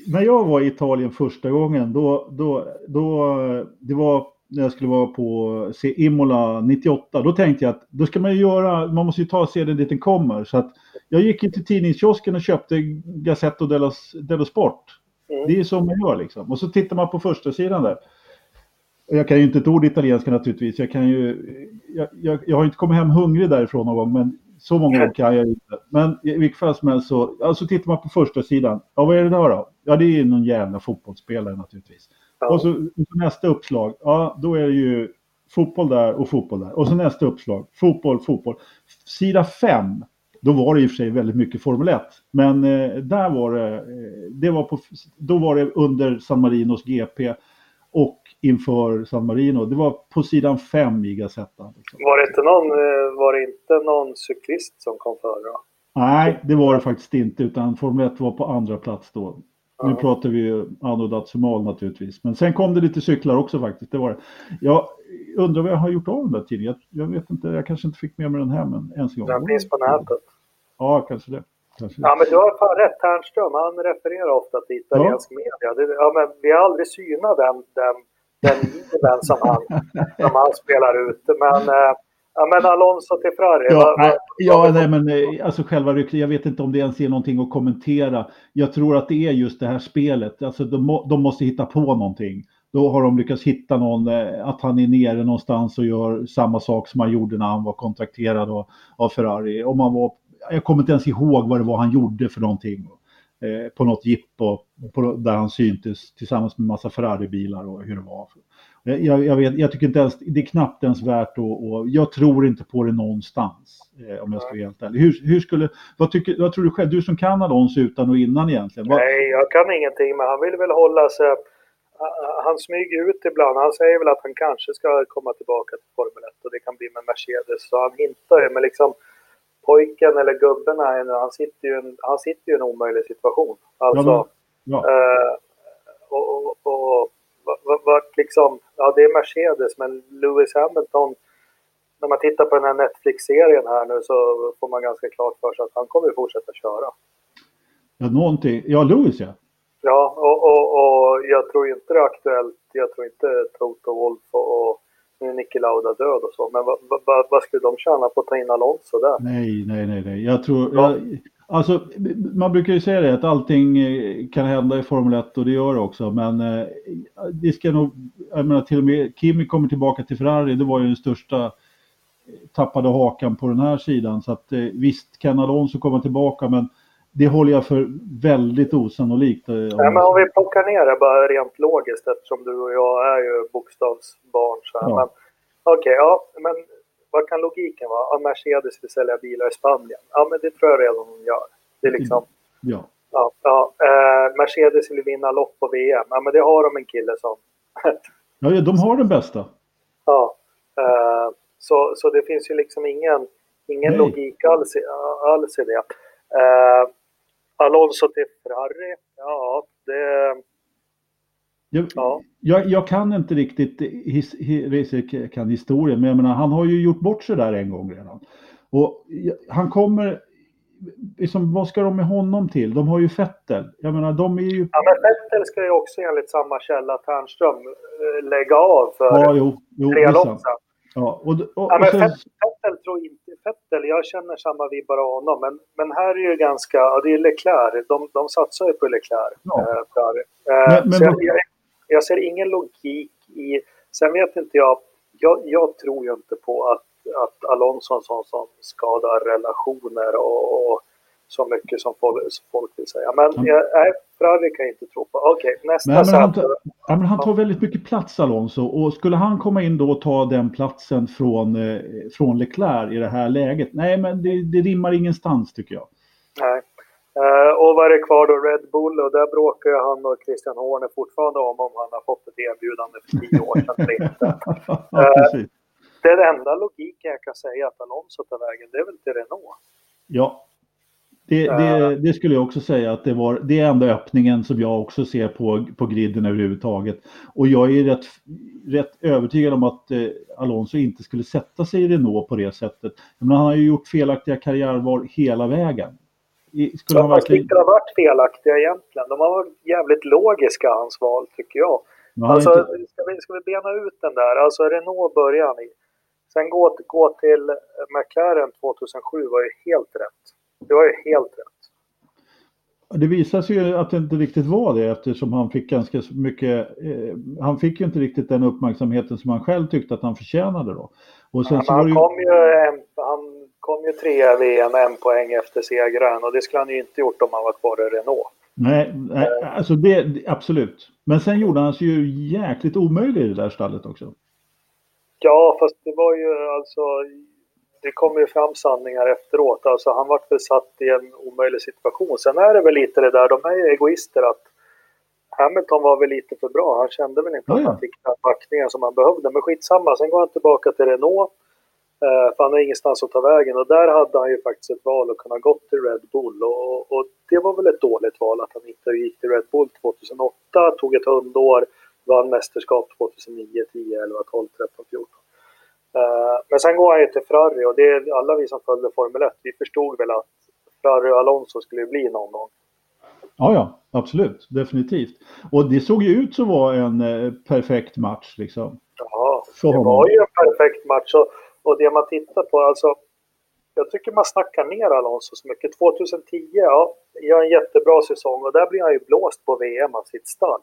när jag var i Italien första gången, då, då, då, det var när jag skulle vara på se Imola 98, då tänkte jag att då ska man ju göra, man måste ju ta sedan dit den kommer. Så att jag gick in till tidningskiosken och köpte Gazzetto dello, dello Sport. Mm. Det är så man gör liksom. Och så tittar man på första sidan där. Jag kan ju inte ett ord italienska naturligtvis. Jag, kan ju, jag, jag, jag har inte kommit hem hungrig därifrån någon gång, men så många ord kan jag inte. Men i vilket fall som helst så, ja, så tittar man på första sidan. Ja, vad är det där då? Ja, det är någon jävla fotbollsspelare naturligtvis. Ja. Och, så, och så nästa uppslag, ja, då är det ju fotboll där och fotboll där. Och så nästa uppslag, fotboll, fotboll. Sida 5, då var det i och för sig väldigt mycket Formel 1. Men eh, där var det, eh, det var på, då var det under San Marinos GP och inför San Marino. Det var på sidan 5 i Gazettan. Liksom. Var det inte någon, eh, var det inte någon cyklist som kom före då? Nej, det var det faktiskt inte, utan Formel 1 var på andra plats då. Nu Ja. pratar vi ju Anno Dazumal naturligtvis. Men sen kom det lite cyklar också faktiskt. Det var det. Jag undrar vad jag har gjort av den där tidningen. Jag, jag vet inte, jag kanske inte fick med mig den hem en, ens en gång. Den finns på nätet. Ja, kanske det. Kanske det. Ja, men du har fan rätt. Ternström, han refererar ofta till italiensk media. Det, ja, men vi har aldrig synat den, den, den (laughs) som han, som han spelar ut. Men, eh, ja, men Alonso till Ferrari. Ja, nej, vad- ja, nej, men eh, alltså själva ryktet, jag vet inte om det ens är någonting att kommentera. Jag tror att det är just det här spelet, alltså de, de måste hitta på någonting. Då har de lyckats hitta någon, eh, att han är nere någonstans och gör samma sak som han gjorde när han var kontrakterad av, av Ferrari. Om han var, jag kommer inte ens ihåg vad det var han gjorde för någonting. Eh, på något jippo på, där han syntes tillsammans med massa Ferrari-bilar och hur det var. Jag, jag, jag, vet, jag tycker inte ens, det är knappt ens värt att, och jag tror inte på det någonstans. Eh, om jag ska vara helt ärlig. Hur, hur skulle, vad, tycker, vad tror du själv? Du som kan Alonso utan och innan egentligen. Vad, Nej, jag kan ingenting, men han vill väl hålla sig... Han smyger ut ibland. Han säger väl att han kanske ska komma tillbaka till Formel 1 och det kan bli med Mercedes. Så han hintar ju, men liksom pojken eller gubben här han sitter ju en, han sitter ju i en omöjlig situation. Alltså, Ja, ja. eh, och, och, och vart liksom, ja det är Mercedes, men Lewis Hamilton, när man tittar på den här Netflix-serien här nu så får man ganska klart för sig att han kommer fortsätta köra. ja, någonting. Ja, Lewis ja. Ja, och, och, och jag tror inte det är aktuellt. Jag tror inte Toto Wolff och, och nu är Niki Lauda död och så. Men vad, vad, vad skulle de tjäna på att ta in Alonso där? Nej, nej, nej, nej. Jag tror... Ja. Jag, alltså, man brukar ju säga det att allting eh, kan hända i Formel 1 och det gör det också. Men eh, det ska nog... Jag menar till och med Kimi kommer tillbaka till Ferrari. Det var ju den största eh, tappade hakan på den här sidan. Så att eh, visst kan Alonso komma tillbaka men det håller jag för väldigt osannolikt. eh, Nej, men om vi plockar ner det bara rent logiskt eftersom du och jag är ju bokstavsbarn. Så här. Ja. Men, Okej, ja, men vad kan logiken vara? Ja, Mercedes vill sälja bilar i Spanien. Ja, men det tror jag redan de gör. Det är liksom... Ja. Ja, ja. Eh, Mercedes vill vinna lopp på VM. Ja, men det har de en kille som... (laughs) ja, de har den bästa. Ja, eh, så, så det finns ju liksom ingen, ingen Nej. logik alls i, alls i det. Eh, Alonso till Ferrari, ja det... Jag, ja. jag, jag, kan inte riktigt his, his, kan historien, men jag menar, han har ju gjort bort sig där en gång redan. Och han kommer, liksom, vad ska de med honom till? De har ju Fettel. Jag menar, de är ju... Ja, men Fettel ska ju också enligt samma källa, Ternström, eh, lägga av för ja, jo, jo, tre lopp sedan. Ja, och, och, ja, men sen... Fettel tror inte... Fettel, jag känner samma vibbar av honom, men, men här är ju ganska... Ja, det är Leclerc. De, de satsar ju på Leclerc. Ja. Äh, men, men, jag, jag, jag, ser ingen logik i... Sen vet inte jag... Jag, jag tror ju inte på att att Alonso är en sån som skadar relationer och, och så mycket som folk, som folk vill säga. Men mm. jag, nej, Ferrari kan jag inte tro på. Okej, okay, nästa nej, men han, tar, ja, men han tar väldigt mycket plats Alonso och skulle han komma in då och ta den platsen från, eh, från Leclerc i det här läget? Nej, men det, det rimmar ingenstans tycker jag. Nej. Uh, och vad är det kvar då? Red Bull och där bråkar ju han och Christian Horner fortfarande om om han har fått ett erbjudande för tio år sedan eller inte. (laughs) ja, är den enda logiken jag kan säga att Alonso tar vägen, det är väl till Renault. Ja, det, det, det, skulle jag också säga att det var det är enda öppningen som jag också ser på, på griden överhuvudtaget. Och jag är rätt, rätt övertygad om att eh, Alonso inte skulle sätta sig i Renault på det sättet. Men han har ju gjort felaktiga karriärval hela vägen. Skulle ja, verkligen... inte ha varit felaktiga egentligen. De har varit jävligt logiska hans val tycker jag. alltså, inte... ska, vi, ska vi bena ut den där? Alltså Renault börjar han i. Sen gå, gå till McLaren 2007 var ju helt rätt. Det var ju helt rätt. Det visar sig ju att det inte riktigt var det eftersom han fick ganska mycket, eh, han fick ju inte riktigt den uppmärksamheten som han själv tyckte att han förtjänade då. Och sen ja, så han, ju... Kom ju han kom ju trea i VM, en poäng efter segraren och det skulle han ju inte gjort om han var kvar i Renault. Nej, nej alltså det, absolut. Men sen gjorde han sig ju jäkligt omöjlig i det där stallet också. Ja, fast det var ju alltså... Det kom ju fram sanningar efteråt. Alltså han vart väl satt i en omöjlig situation. Sen är det väl lite det där, de är ju egoister att Hamilton var väl lite för bra. Han kände väl inte mm. att han fick den backningen som han behövde. Men skitsamma, sen går han tillbaka till Renault. Eh, för han har ingenstans att ta vägen och där hade han ju faktiskt ett val att kunna gå till Red Bull och, och, det var väl ett dåligt val att han inte gick till Red Bull 2008, tog ett hundår vann mästerskap 2009, 10, 11, 12, 13, 14. Uh, men sen går han ju till Ferrari och det är alla vi som följde Formel 1, vi förstod väl att Ferrari och Alonso skulle bli någon gång. Ja, ja, absolut, definitivt. Och det såg ju ut som var en eh, perfekt match liksom. Ja, det var ju en perfekt match och, och det man tittar på, alltså jag tycker man snackar ner Alonso så mycket. 2010, ja, gör en jättebra säsong och där blir han ju blåst på VM av sitt stall.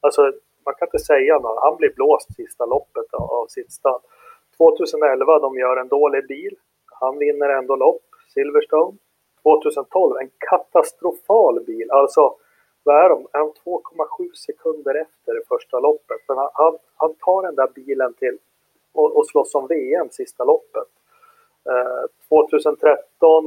Alltså man kan inte säga något. Han blir blåst sista loppet av sitt stall. 2011, de gör en dålig bil. Han vinner ändå lopp, Silverstone. 2012, en katastrofal bil. Alltså, vad är de? Är de 2,7 sekunder efter det första loppet? Men han, han, han tar den där bilen till och, och slåss om VM sista loppet. Eh, 2013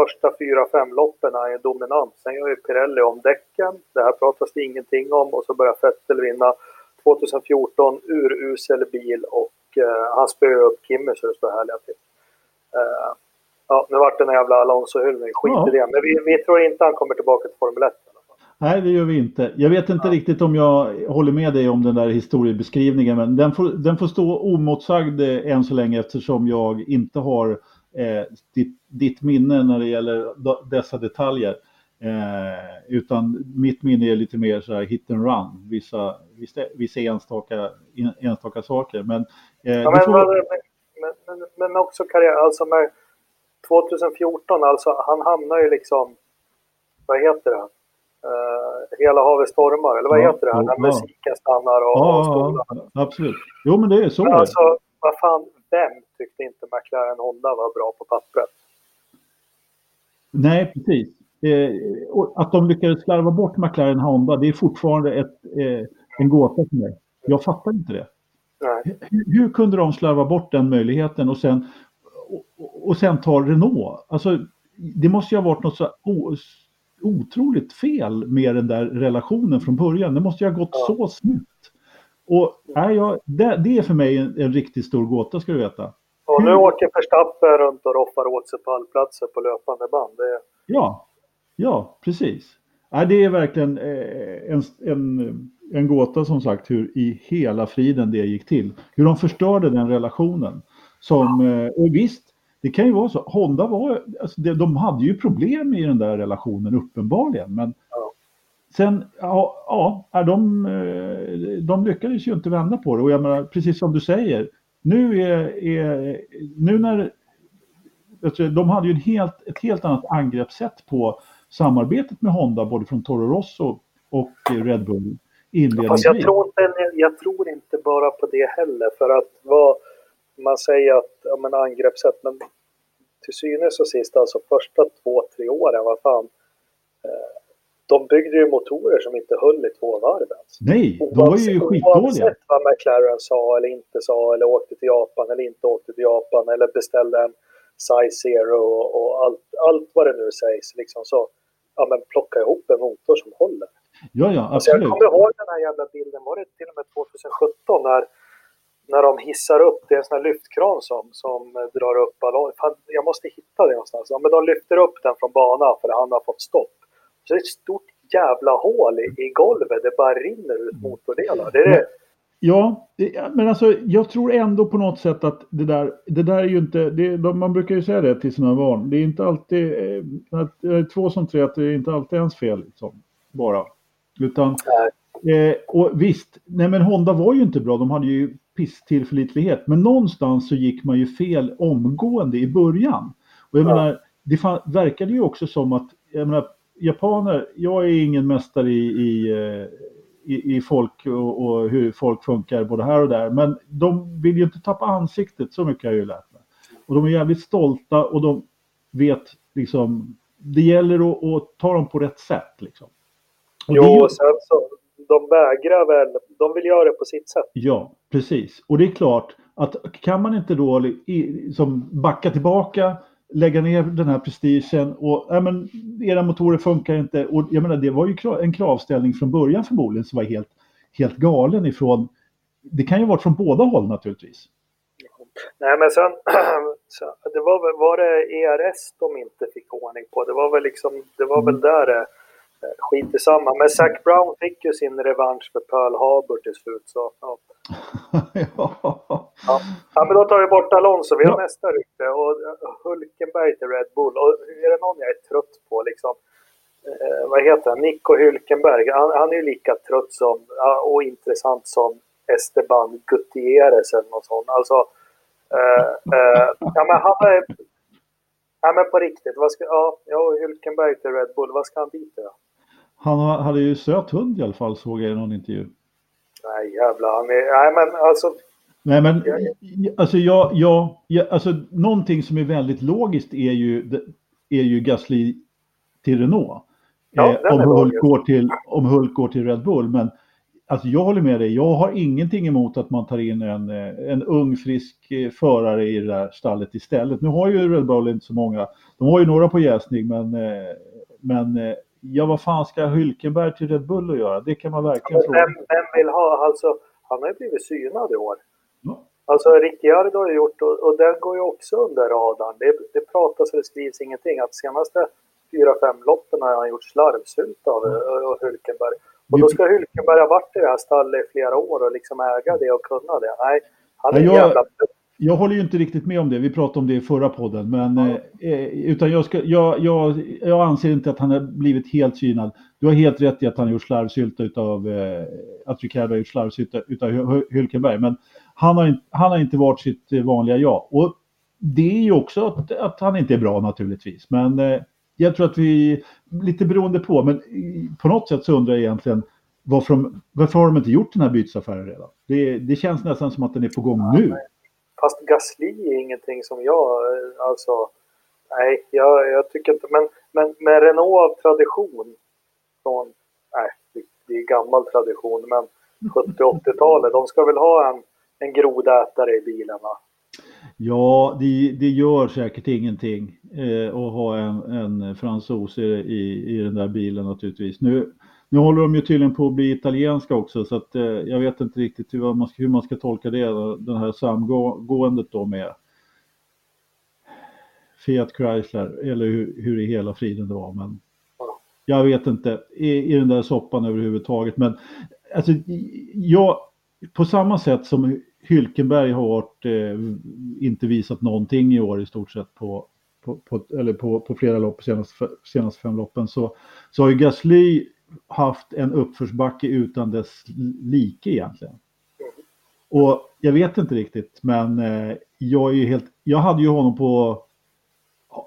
första fyra, fem loppen är dominant. Sen gör ju Pirelli om däcken. Det här pratas det ingenting om och så börjar Vettel vinna 2014 urusel bil och uh, han spöar upp Kimmy så det står härliga till. Uh, ja, nu vart det en jävla Alonso-hyllning. Skit ja. i det. Men vi, vi tror inte han kommer tillbaka till Formel 1. Nej, det gör vi inte. Jag vet inte ja. riktigt om jag håller med dig om den där historiebeskrivningen, men den får, den får stå omotsagd eh, än så länge eftersom jag inte har eh, ditt, ditt, minne när det gäller dessa detaljer. Eh, utan mitt minne är lite mer så här hit and run, vissa, vissa, vissa enstaka, enstaka saker. Men, eh, ja, men, får... men, men, men, också karriär, alltså med 2014, alltså han hamnar ju liksom, vad heter det? Uh, hela havet stormar, eller vad ja, heter det? När ja. musiken stannar och, ja, och skolan. absolut. Jo, men det är så. Men alltså, vad fan, vem tyckte inte McLaren Honda var bra på pappret? Nej, precis. Eh, att de lyckades slarva bort McLaren Honda, det är fortfarande ett, eh, en gåta för mig. Jag fattar inte det. Hur, hur, kunde de slarva bort den möjligheten och sen, och, och sen ta Renault? Alltså, det måste ju ha varit något så otroligt fel med den där relationen från början. Det måste ju ha gått ja. så snett. Och nej, jag, det, det, är för mig en, en, riktigt stor gåta ska du veta. Och nu åker Verstappen runt och roffar åt sig pallplatser på löpande band. Det... Ja, ja precis. Nej, det är verkligen eh, en, en en gåta som sagt hur i hela friden det gick till. Hur de förstörde den relationen. Som, eh, och visst, det kan ju vara så. Honda var, alltså de hade ju problem i den där relationen uppenbarligen. Men ja. sen, ja, ja de, eh, de lyckades ju inte vända på det. Och jag menar, precis som du säger, nu är, är nu när de hade ju en helt, ett helt annat angreppssätt på samarbetet med Honda, både från Toro Rosso och Red Bull inledningsvis. jag, tror inte, jag tror inte bara på det heller, för att vad man säger att ja, men angreppssätt, men till synes och sist, alltså första två, tre åren, vad fan. Eh, de byggde ju motorer som inte höll i två varv ens. Nej, de var ju skitdåliga. Oavsett vad McLaren sa eller inte sa, eller åkte till Japan eller inte åkte till Japan, eller beställde en size zero och, och allt, allt vad det nu sägs, liksom så ja, men plocka ihop en motor som håller. Ja, ja, absolut. Alltså jag kommer ihåg den här jävla bilden, var det till och med 2017 när, när de hissar upp, det är en sån här lyftkran som, som drar upp ballongen. Jag måste hitta det någonstans. Ja, men de lyfter upp den från banan för han har fått stopp. Så det är ett stort jävla hål i, i golvet, det bara rinner ut motordelar. Det är det, Ja, men alltså jag tror ändå på något sätt att det där, det där är ju inte, det, man brukar ju säga det till sina barn, det är inte alltid, eh, två som tre, att det är inte alltid ens fel liksom, bara. Utan, eh, och visst, nej men Honda var ju inte bra, de hade ju pisstillförlitlighet, men någonstans så gick man ju fel omgående i början. Och jag ja. menar, det fan, verkade ju också som att, jag menar, japaner, jag är ingen mästare i, i eh, i, i folk och, och, hur folk funkar både här och där. Men de vill ju inte tappa ansiktet, så mycket har jag ju lärt mig. Och de är jävligt stolta och de vet liksom, det gäller att, att ta dem på rätt sätt liksom. Och jo, och sen så, de vägrar väl, de vill göra det på sitt sätt. Ja, precis. Och det är klart att kan man inte då som backa tillbaka lägga ner den här prestigen och ja, men, era motorer funkar inte. Och jag menar, det var ju en kravställning från början förmodligen som var helt, helt galen ifrån, det kan ju varit från båda håll naturligtvis. Nej men sen, (clears throat) det var, väl, var det ERS de inte fick ordning på? Det var väl liksom, det var väl mm. där det skit i samma. Men Zac Brown fick ju sin revansch för Pearl Harbor till slut. Så, ja. (laughs) ja. ja. men då tar vi bort Alonso. Vi har ja. nästa rykte. Och eh, Hulkenberg till Red Bull. Och är det någon jag är trött på liksom. Eh, vad heter han? Nico Hülkenberg. Han, han är ju lika trött som, och intressant som Esteban Gutierrez eller något sånt. Alltså, eh, eh, ja, men han är, ja, men på riktigt. Vad ska, ja, Hülkenberg till Red Bull. Vad ska han dit då? Han hade ju söt hund i alla fall såg jag i någon intervju. Nej jävlar, han är, nej men alltså. Nej men alltså jag, jag, jag, alltså någonting som är väldigt logiskt är ju, är ju Gasly till Renault. Ja, eh, om, Hulk går till, om Hulk går till Red Bull. Men alltså jag håller med dig, jag har ingenting emot att man tar in en, eh, en ung frisk eh, förare i det där stallet istället. Nu har ju Red Bull inte så många, de har ju några på jäsning men, men Ja, vad fan ska Hylkenberg till Red Bull att göra? Det kan man verkligen fråga. Vem, vem vill ha, alltså, han har ju blivit synad i år. Ja. Alltså Ricciardo har gjort, och, och den går ju också under radarn. Det, det pratas och skrivs ingenting. Att senaste fyra, fem loppen har han gjort slarvsylt av mm. Hylkenberg. Och då ska Hylkenberg ha varit i det här stallet i flera år och liksom äga det och kunna det. Nej, han är ja, jag... jävla jag håller ju inte riktigt med om det. Vi pratade om det i förra podden. Men, ja. eh, utan jag, ska, jag, jag, jag anser inte att han har blivit helt synad. Du har helt rätt i att han har gjort slarvsylta utav, eh, att Ricardo har gjort slarvsylta utav Hülkenberg. Men han har, han har inte varit sitt vanliga jag. Och det är ju också att, att han inte är bra naturligtvis. Men eh, jag tror att vi, lite beroende på, men på något sätt så undrar jag egentligen varför, varför har de inte gjort den här bytesaffären redan? Det, det känns nästan som att den är på gång nu. Fast Gasly är ingenting som jag, alltså, nej, jag, jag tycker inte, men, men med Renault av tradition från, nej, det är gammal tradition, men (laughs) 70-80-talet, de ska väl ha en, en grodätare i bilen va? Ja, det, det gör säkert ingenting eh, att ha en, en fransos i, i, i den där bilen naturligtvis. Nu, nu håller de ju tydligen på att bli italienska också så att eh, jag vet inte riktigt hur man, ska, hur man ska tolka det, det här samgåendet då med Fiat Chrysler eller hur, hur i hela friden det var. Men jag vet inte i, i den där soppan överhuvudtaget. Men alltså, jag, på samma sätt som Hylkenberg har varit, eh, inte visat någonting i år i stort sett på, på, på eller på, på flera lopp senaste, senaste fem loppen så, så har ju Gasly haft en uppförsbacke utan dess like egentligen. Och jag vet inte riktigt, men eh, jag är helt, jag hade ju honom på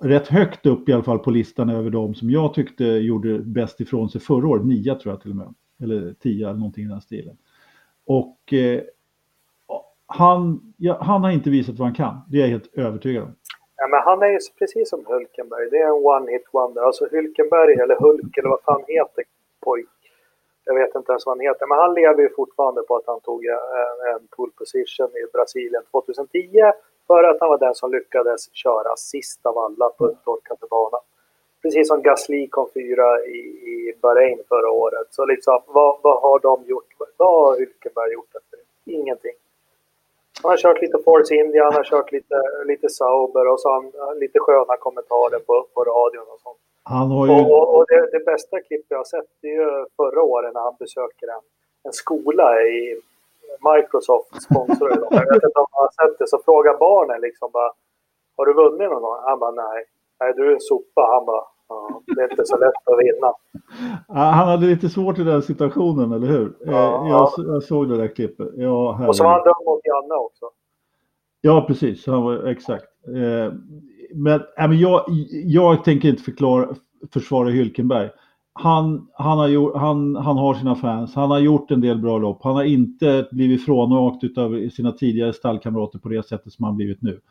rätt högt upp i alla fall på listan över de som jag tyckte gjorde bäst ifrån sig förra året. Nia tror jag till och med. Eller tio eller någonting i den stilen. Och eh, han, ja, han har inte visat vad han kan. Det är jag helt övertygad om. Ja, men han är ju precis som Hulkenberg. Det är en one-hit wonder. Alltså Hulkenberg eller Hulk eller vad fan heter pojk. Jag vet inte ens vad han heter. Men han lever ju fortfarande på att han tog en, en pole position i Brasilien 2010 för att han var den som lyckades köra sist av alla på upptorkade bana. Precis som Gasly kom fyra i, i Bahrain förra året. Så liksom, vad, vad har de gjort? Vad har Hülkenberg gjort efter det? Ingenting. Han har kört lite Force India, han har kört lite, lite Sauber och så har han lite sköna kommentarer på, på radion och sånt. Han har ju... Och, och, det, det, bästa klippet jag har sett det är ju förra året när han besöker en, en skola i Microsoft sponsrar dem. Jag vet inte om man har sett det. Så frågar barnen liksom bara Har du vunnit någon gång? Han bara nej. Nej, du är en sopa. Han bara ja, det är inte så lätt att vinna. Han hade lite svårt i den situationen, eller hur? Ja, jag, jag, såg det där klippet. Ja, och så var han dömd mot Janne också. Ja, precis. Han var, exakt. Men, men jag, jag tänker inte förklara, försvara Hylkenberg han, han, har gjort, han, han har sina fans, han har gjort en del bra lopp. Han har inte blivit frånåkt av sina tidigare stallkamrater på det sättet som han blivit nu.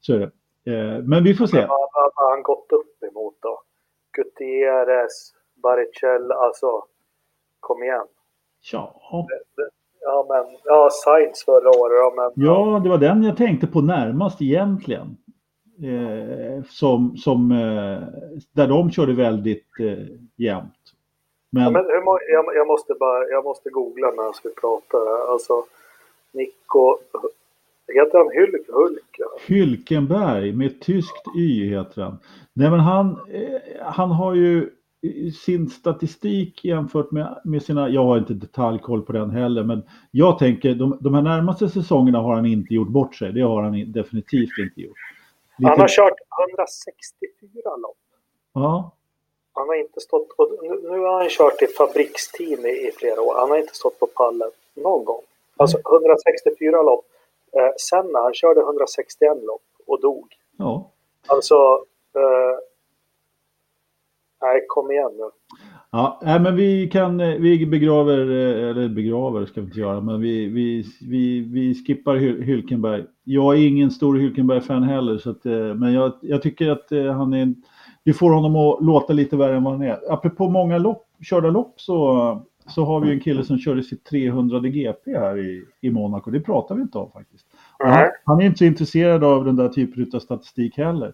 Så är det. Eh, men vi får se. Vad har han gått upp emot då? Gutierrez, Barrichello, alltså kom igen. Ja. Ja, men ja, Sainz förra året ja, men... Ja, det var den jag tänkte på närmast egentligen. Eh, som, som, eh, där de körde väldigt eh, jämnt. Men, ja, men jag, jag, måste bara, jag måste googla när jag ska prata. Alltså, Nico, heter han Hylk? Hulk. Hylkenberg med tyskt Y heter han. Nej men han, eh, han har ju sin statistik jämfört med, med sina, jag har inte detaljkoll på den heller, men jag tänker de, de här närmaste säsongerna har han inte gjort bort sig. Det har han definitivt inte gjort. Lite... Han har kört 164 lopp. Ja. Han har inte stått, nu, nu har han kört i fabriksteam i, i, flera år. Han har inte stått på pallen någon gång. Alltså 164 lopp. Eh, sen när han körde 161 lopp och dog. Ja. Alltså, eh, nej kom igen nu. Ja, men vi kan, vi begraver, eller begraver ska vi inte göra, men vi, vi, vi, vi skippar Hylkenberg. Jag är ingen stor Hylkenberg-fan heller, så att, eh, men jag, jag tycker att eh, han är, vi får honom att låta lite värre än vad han är. Apropå många lopp, körda lopp så, så har vi en kille som körde sitt 300 GP här i, i Monaco. Det pratar vi inte om faktiskt. Han, han, är inte så intresserad av den där typen av statistik heller.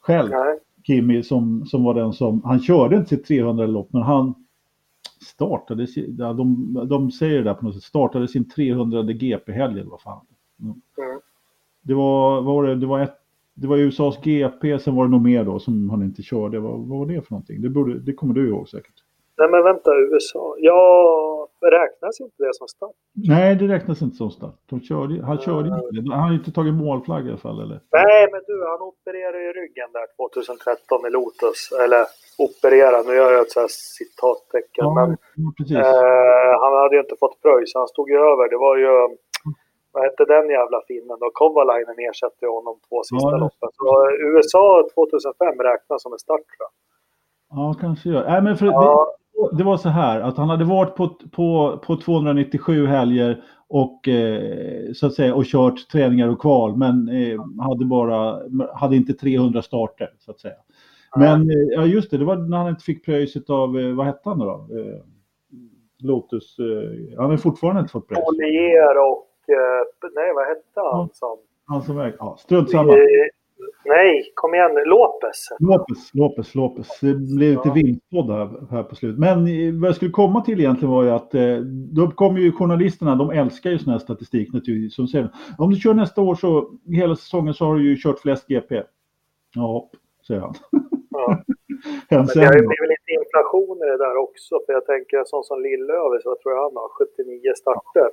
Själv. Nej. Kimi som, som var den som, han körde inte sitt 300-lopp men han startade, de, de säger det där på något sätt, startade sin 300 GP-helg eller vad fan. Mm. Det var, vad var det, det var ett det var USAs GP, sen var det nog mer då som han inte körde. Vad, vad var det för någonting? Det, borde, det kommer du ihåg säkert. Nej men vänta, USA. Ja, räknas inte det som start? Nej, det räknas inte som start. De körde, han körde inte det. Han har inte tagit målflagg i alla fall eller? Nej, men du, han opererade ju ryggen där 2013 i Lotus. Eller operera, nu gör jag ett så här citattecken. Ja, men, eh, han hade ju inte fått pröjs, han stod ju över. Det var ju, vad hette den jävla finnen då? Kovalainen ersatte honom två sista ja, loppen. Så USA 2005 räknas som en start tror jag. Ja, kanske gör. Nej, men för ja. det, det, var så här att han hade varit på, på, på 297 helger och eh, så att säga och kört träningar och kval, men eh, hade bara hade inte 300 starter så att säga. Men eh, ja, just det, det var när han inte fick pröjset av, eh, vad hette han då? Eh, Lotus, han har fortfarande inte fått pröjs. Polier och, nej vad hette han som? Han som väg, ja, strunt samma. Nej, kom igen Lopez. Lopez, Lopez, Lopez. Det blev lite ja. vildpodd här, här på slutet. Men vad jag skulle komma till egentligen var ju att eh, då kommer ju journalisterna, de älskar ju sån här statistik naturligtvis. Som säger, om du kör nästa år så hela säsongen så har du ju kört flest GP. Ja, säger han. Ja. (laughs) Men det har ju blivit lite lite inflation i det där också. För jag tänker en sån som Lillövis, vad tror jag han har? 79 starter.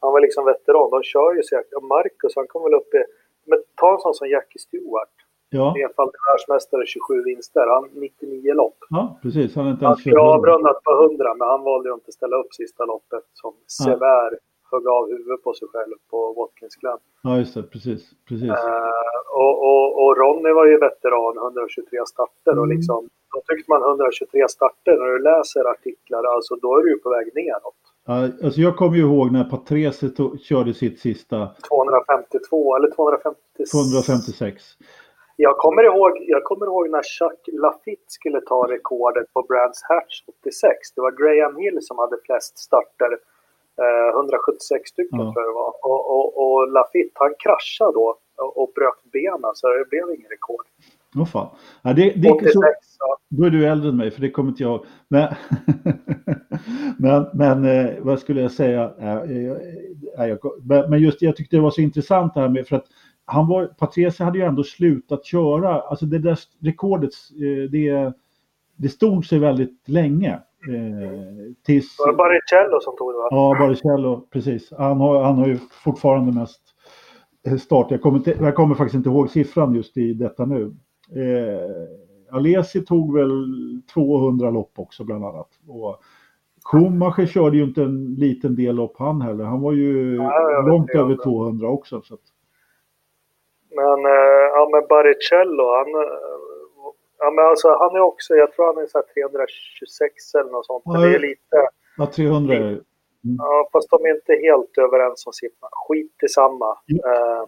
Han var liksom veteran. De kör ju så jäkla... Marcus, han kom väl upp i... Men ta en sån som Jackie Stewart. Ja, Enfaldig världsmästare, 27 vinster. Han 99 lopp. ja precis. Han är inte Han ens skulle ha kört. avrundat på 100, men han valde ju inte att ställa upp sista loppet som Sever högg av huvudet på sig själv på Watkins Glen. Ja, just det. Precis. precis. Eh, och, och, och Ronny var ju veteran, 123 starter. Och Mm. liksom, då tyckte man 123 starter, när du läser artiklar, alltså då är du ju på väg neråt. Alltså jag kommer ju ihåg när Patrese to- körde sitt sista 252 eller 256. 256. Jag kommer, ihåg, jag kommer ihåg när Chuck Lafitte skulle ta rekordet på Brands Hatch 86. Det var Graham Hill som hade flest starter. Eh, 176 stycken Ja. tror jag det var. Och, och, och Lafitte han kraschade då och, och bröt benen så det blev ingen rekord. Åh fan. Ja, det, det, 86, så, ja. då är du äldre än mig för det kommer inte jag Men, (laughs) men, men eh, vad skulle jag säga? Eh, eh, jag, men men just jag tyckte det var så intressant det här med för att han var, Patrese hade ju ändå slutat köra. Alltså det där rekordet, eh, det, det stod sig väldigt länge. Eh, tills, Det var Baricello som tog det va? Ja, Baricello, precis. Han har, han har ju fortfarande mest eh, start. Jag kommer, inte, jag kommer faktiskt inte ihåg siffran just i detta nu. Eh, Alesi tog väl 200 lopp också bland annat. Och Schumacher körde ju inte en liten del lopp han heller. Han var ju Ja, långt över 200 också. Så att, Men, eh, ja, men Baricello, han, eh, ja, men alltså, han är också, jag tror han är så här 326 eller något sånt. Ja, det är lite, ja, 300 är ja, fast de är inte helt överens om siffrorna. Skit i samma. Ja. Eh,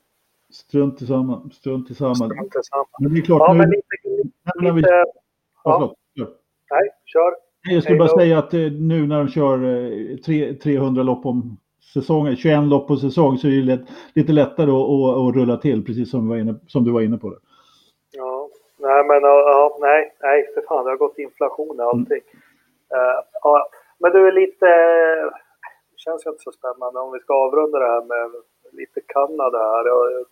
strunt i samma. Strunt i samma. strunt i samma. Men det är klart, Ja, nu, men lite, när vi, lite, ja, ja, nej, kör. Jag skulle bara säga att eh, nu när de kör eh, tre- 300 lopp om säsongen, 21 lopp på säsong, så är det lätt, lite lättare att, att, att rulla till, precis som, var inne, som du var inne på. Det. Ja, nej men ja, nej, nej för fan det har gått inflation i allting. Eh, ja, men du är lite, det känns ju inte så spännande om vi ska avrunda det här med lite Kanada här.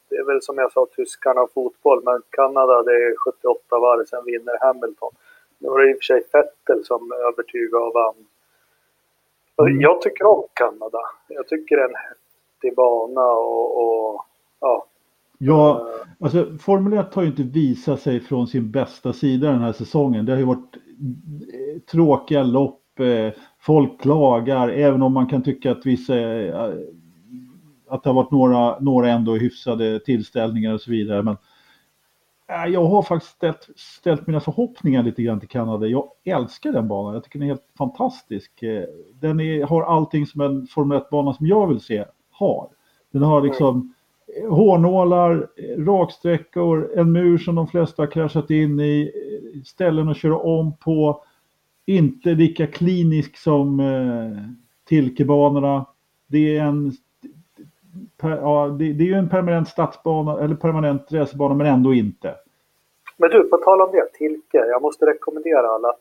Det är väl som jag sa, tyskarna och fotboll, men Kanada det är 78 varv, sen vinner Hamilton. Nu var det i och för sig Vettel som övertygade och vann. Mm. Jag tycker om Kanada. Jag tycker det är en häftig bana och, och ja. Ja, alltså Formel 1 har ju inte visat sig från sin bästa sida den här säsongen. Det har ju varit eh, tråkiga lopp, eh, folk klagar, även om man kan tycka att vissa eh, att det har varit några, några ändå hyfsade tillställningar och så vidare. Men eh, jag har faktiskt ställt, ställt mina förhoppningar lite grann till Kanada. Jag älskar den banan. Jag tycker den är helt fantastisk. Eh, Den är, har allting som en Formel 1-bana som jag vill se har. Den har liksom eh, hårnålar, raksträckor, en mur som de flesta har kraschat in i, ställen att köra om på. Inte lika klinisk som eh, Tilkebanorna. Det är en per, ja, det, det är ju en permanent stadsbana eller permanent racerbana men ändå inte. Men du, på tal om det, Tilke. Jag måste rekommendera alla.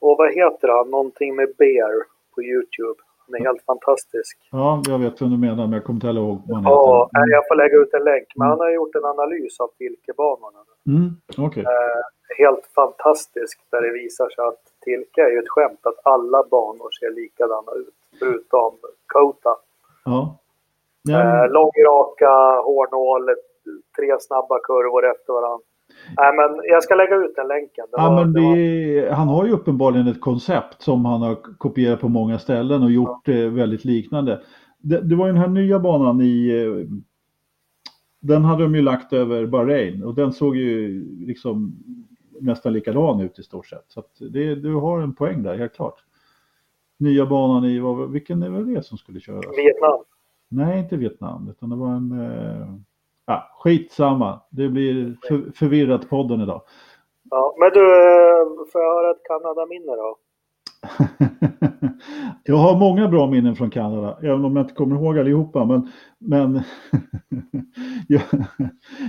Och vad heter han? Någonting med Bear på Youtube. Han är helt fantastisk. Ja, jag vet vem du menar men jag kommer inte ihåg vad han Ja, heter. nej, jag får lägga ut en länk. Men han har gjort en analys av Tilkebanorna. Mm, okej. Eh, helt fantastisk. Där det visar sig att Tilke är ju ett skämt. Att alla banor ser likadana ut. Förutom Kota. Ja. Ja, Eh, men, lång raka, hårnål, tre snabba kurvor efter varandra. Nej, men jag ska lägga ut den länken. Det ja, var- men det var- han har ju uppenbarligen ett koncept som han har kopierat på många ställen och gjort eh, väldigt liknande. Det, det var ju den här nya banan i eh, den hade de ju lagt över Bahrain och den såg ju liksom nästan likadan ut i stort sett. Så det, du har en poäng där, helt klart. Nya banan i, vad, vilken är det som skulle köras? Vietnam. Nej, inte Vietnam, utan det var en... Eh, ja, skitsamma, det blir för, förvirrat podden idag. Ja, men du, eh, får jag höra ett Kanada-minne då? (laughs) jag har många bra minnen från Kanada, även om jag inte kommer ihåg allihopa. Men, men (laughs) jag,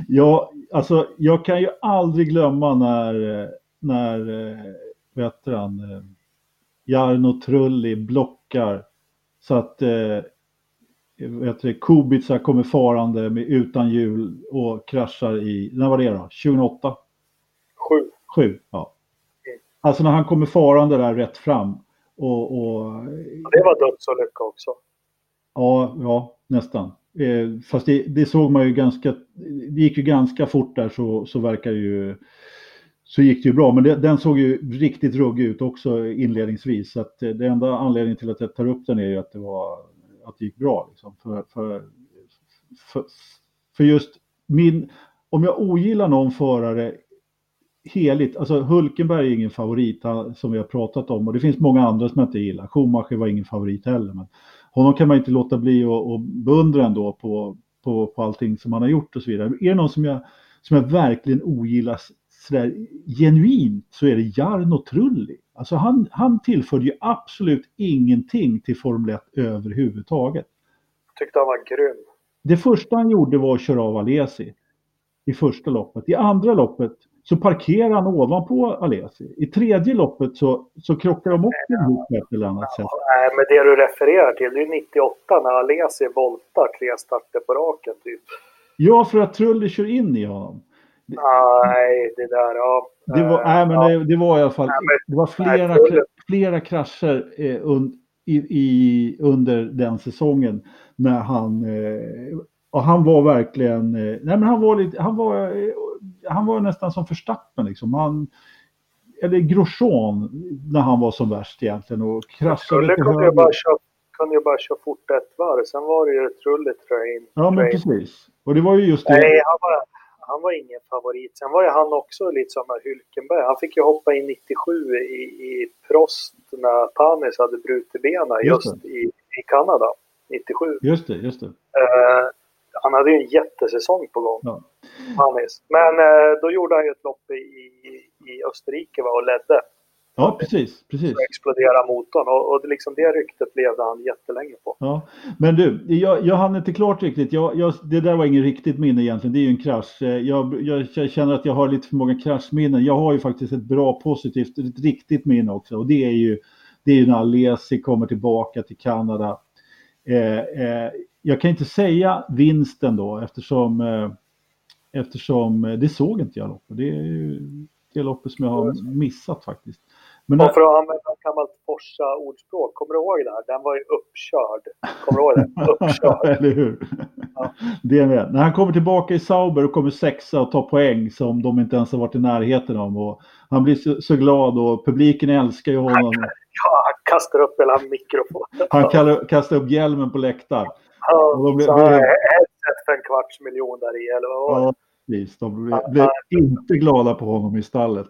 jag, alltså, jag kan ju aldrig glömma när, när eh, heter han, eh, Jarno Trulli blockar så att eh, det, Kubica kommer farande med, utan hjul och kraschar i, när var det då? 2008? Sju. Sju, ja. Alltså när han kommer farande där rätt fram. Och, och... Det var dödsolycka också. Ja, ja nästan. Eh, fast det, det, såg man ju ganska, det gick ju ganska fort där så, så verkar ju, så gick det ju bra. Men det, den såg ju riktigt ruggig ut också inledningsvis. Så att det enda anledningen till att jag tar upp den är ju att det var, att det gick bra. Liksom. För, för, för, för just min, om jag ogillar någon förare heligt, alltså Hulkenberg är ingen favorit som vi har pratat om och det finns många andra som jag inte gillar. Schumacher var ingen favorit heller. Men honom kan man inte låta bli att beundra ändå på, på, på allting som han har gjort och så vidare. Är det någon som jag, som jag verkligen ogillar sådär genuint så är det Jarno Trulli. Alltså han, han tillförde ju absolut ingenting till Formel 1 överhuvudtaget. Jag tyckte han var grym. Det första han gjorde var att köra av Alesi i första loppet. I andra loppet så parkerar han ovanpå Alesi. I tredje loppet så, så krockar de också ihop på ett eller annat sätt. Nej, men det du refererar till, det är 98 när Alesi voltar tre starter på raken typ. Ja, för att Trulli kör in i honom. Nej, det där, ja. Det var, nej, men det, det var i alla fall, det var flera, flera krascher eh, un, i, i, under den säsongen när han, eh, och han var verkligen, eh, nej men han var lite, han var eh, han var nästan som Verstappen liksom. Han, eller Grosjean när han var som värst egentligen och kraschade till höger. Bara köra, kunde ju bara köra fort ett varv, sen var det ju trulligt train. Ja, men precis. Och det var ju just det. Nej, han var, han var ingen favorit. Sen var ju han också lite som Hülkenberg. Han fick ju hoppa in 97 i, i Prost när Panis hade brutit benen just, just i, i Kanada. 97. Just det, just det. Uh, han hade ju en jättesäsong på gång. Ja. Men eh, då gjorde han ju ett lopp i, i Österrike va, och ledde. Ja, precis. precis. Så explodera motorn och, och det, liksom det ryktet levde han jättelänge på. Ja. Men du, jag, jag hann inte klart riktigt. Jag, jag, det där var ingen riktigt minne egentligen. Det är ju en krasch. Eh, jag, jag, känner att jag har lite för många kraschminnen. Jag har ju faktiskt ett bra positivt, ett riktigt minne också. Och det är ju, det är ju när Alesi kommer tillbaka till Kanada. Eh, eh, jag kan inte säga vinsten då eftersom, eh, eftersom eh, det såg inte jag loppet. Det är ju det loppet som jag har missat faktiskt. Men och för att använda ett gammalt Forsa-ordspråk, kommer du ihåg det här? Den var ju uppkörd. Kommer du ihåg det? (laughs) Uppkörd. Eller hur? Ja. Det med. När han kommer tillbaka i Sauber och kommer sexa och tar poäng som de inte ens har varit i närheten av. Och han blir så, så glad och publiken älskar ju honom. Han, (laughs) ja, han kastar upp hela mikrofonen. Han kastar upp hjälmen på läktaren. Ja, de blev, så blev... headset för en kvarts miljon där i, eller vad? Ja, precis. De blev, blev inte glada på honom i stallet.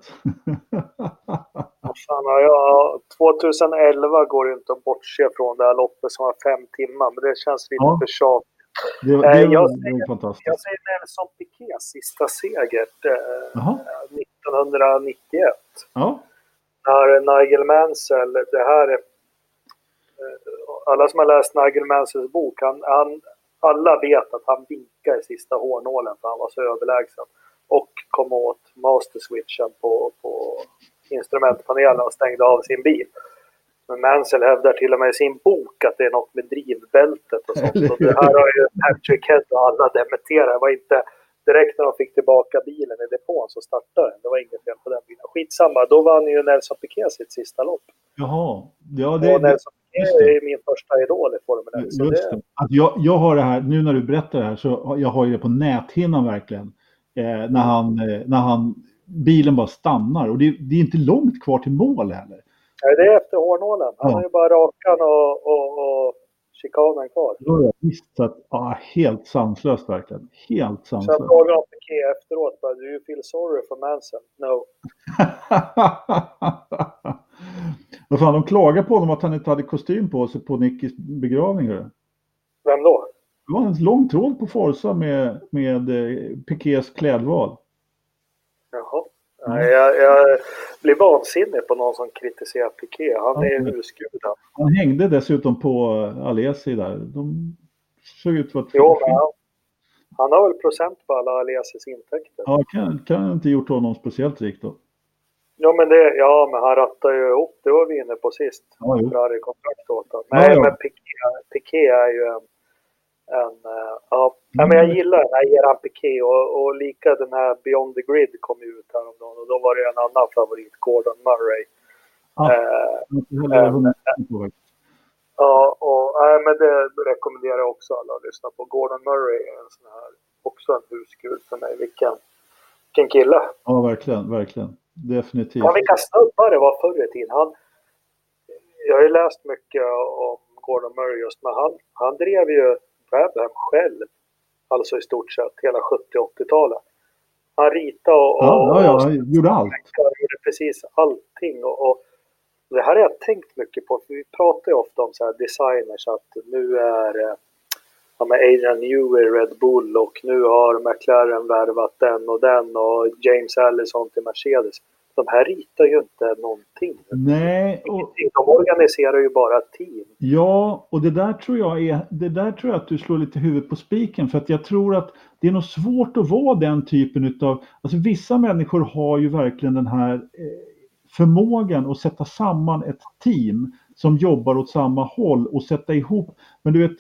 Fan, ja, 2011 går det inte att bortse från det här loppet som var fem timmar, men det känns lite ja. för tjatigt. Det, det, eh, jag, säger, fantastiskt. jag säger Nelson Piquets sista seger eh, 1991. Ja. När Nigel Mansell, det här är alla som har läst Nigel Mansells bok, han, han, alla vet att han vinkade i sista hårnålen för han var så överlägsen. Och kom åt master switchen på, på instrumentpanelen och stängde av sin bil. Men Mansell hävdar till och med i sin bok att det är något med drivbältet och sånt. Och det här har ju Patrick Head och alla dementerat. Det var inte direkt när de fick tillbaka bilen i depån så startade den. Det var inget fel på den bilen. Skitsamma, då vann ju Nelson Piquet sitt sista lopp. Jaha. Ja, det, och Nelson det är min första idol i Formel 1. Just det. Att jag, jag har det här, nu när du berättar det här, så jag har ju det på näthinnan verkligen. Eh, när, han, eh, när han, bilen bara stannar och det, det, är inte långt kvar till mål heller. Nej, det är efter hårnålen. Han ja. har ju bara rakan och, och, och chikanen kvar. Ja, visst. Att, ja, helt sanslöst verkligen. Helt sanslöst. Sen frågade han Piqué efteråt, do you feel sorry for Manson? No. (laughs) Vad fan, de klagar på honom att han inte hade kostym på sig på Nickis begravning. Vem då? Det var en lång tråd på Forza med, med eh, Pikés klädval. Jaha. Mm. Jag, jag blir vansinnig på någon som kritiserar Piqué. Han är husguden. Han hängde dessutom på Alesi där. De såg ut att Jo, han, han har väl procent på alla Alesis intäkter. Ja, kan, kan inte gjort honom speciellt rik då. Ja men, det, ja, men han rattar ju ihop, det var vi inne på sist. Ja, Ferrari-kontrakt åt honom. Nej, ja, ja. men Piqué, Piqué är ju en, en uh, ja. Mm. men jag gillar den här Eran Piqué och, och lika den här Beyond the Grid kom ju ut häromdagen och då var det en annan favorit, Gordon Murray. Ja, uh, Ja, och äh, men det rekommenderar jag också alla att lyssna på. Gordon Murray är en sån här, också en husgud för mig. Vilken, vilken kille! Ja, verkligen, verkligen. Definitivt. Ja, vilka snubbar det var förr i tiden. Han, jag har ju läst mycket om Gordon Murray just, men han, han drev ju Brabham själv. Alltså i stort sett hela 70-80-talet. Han ritade och, och, ja, ja, ja, gjorde allt. Han gjorde precis allting. Och, och det här har jag tänkt mycket på, för vi pratar ju ofta om så här designers, att nu är eh, ja, med Adrian Newey Red Bull och nu har McLaren värvat den och den och James Allison till Mercedes. De här ritar ju inte någonting. Nej. Och... De organiserar ju bara team. Ja, och det där tror jag är, det där tror jag att du slår lite huvudet på spiken för att jag tror att det är nog svårt att vara den typen utav, alltså vissa människor har ju verkligen den här eh, förmågan att sätta samman ett team som jobbar åt samma håll och sätta ihop. Men du vet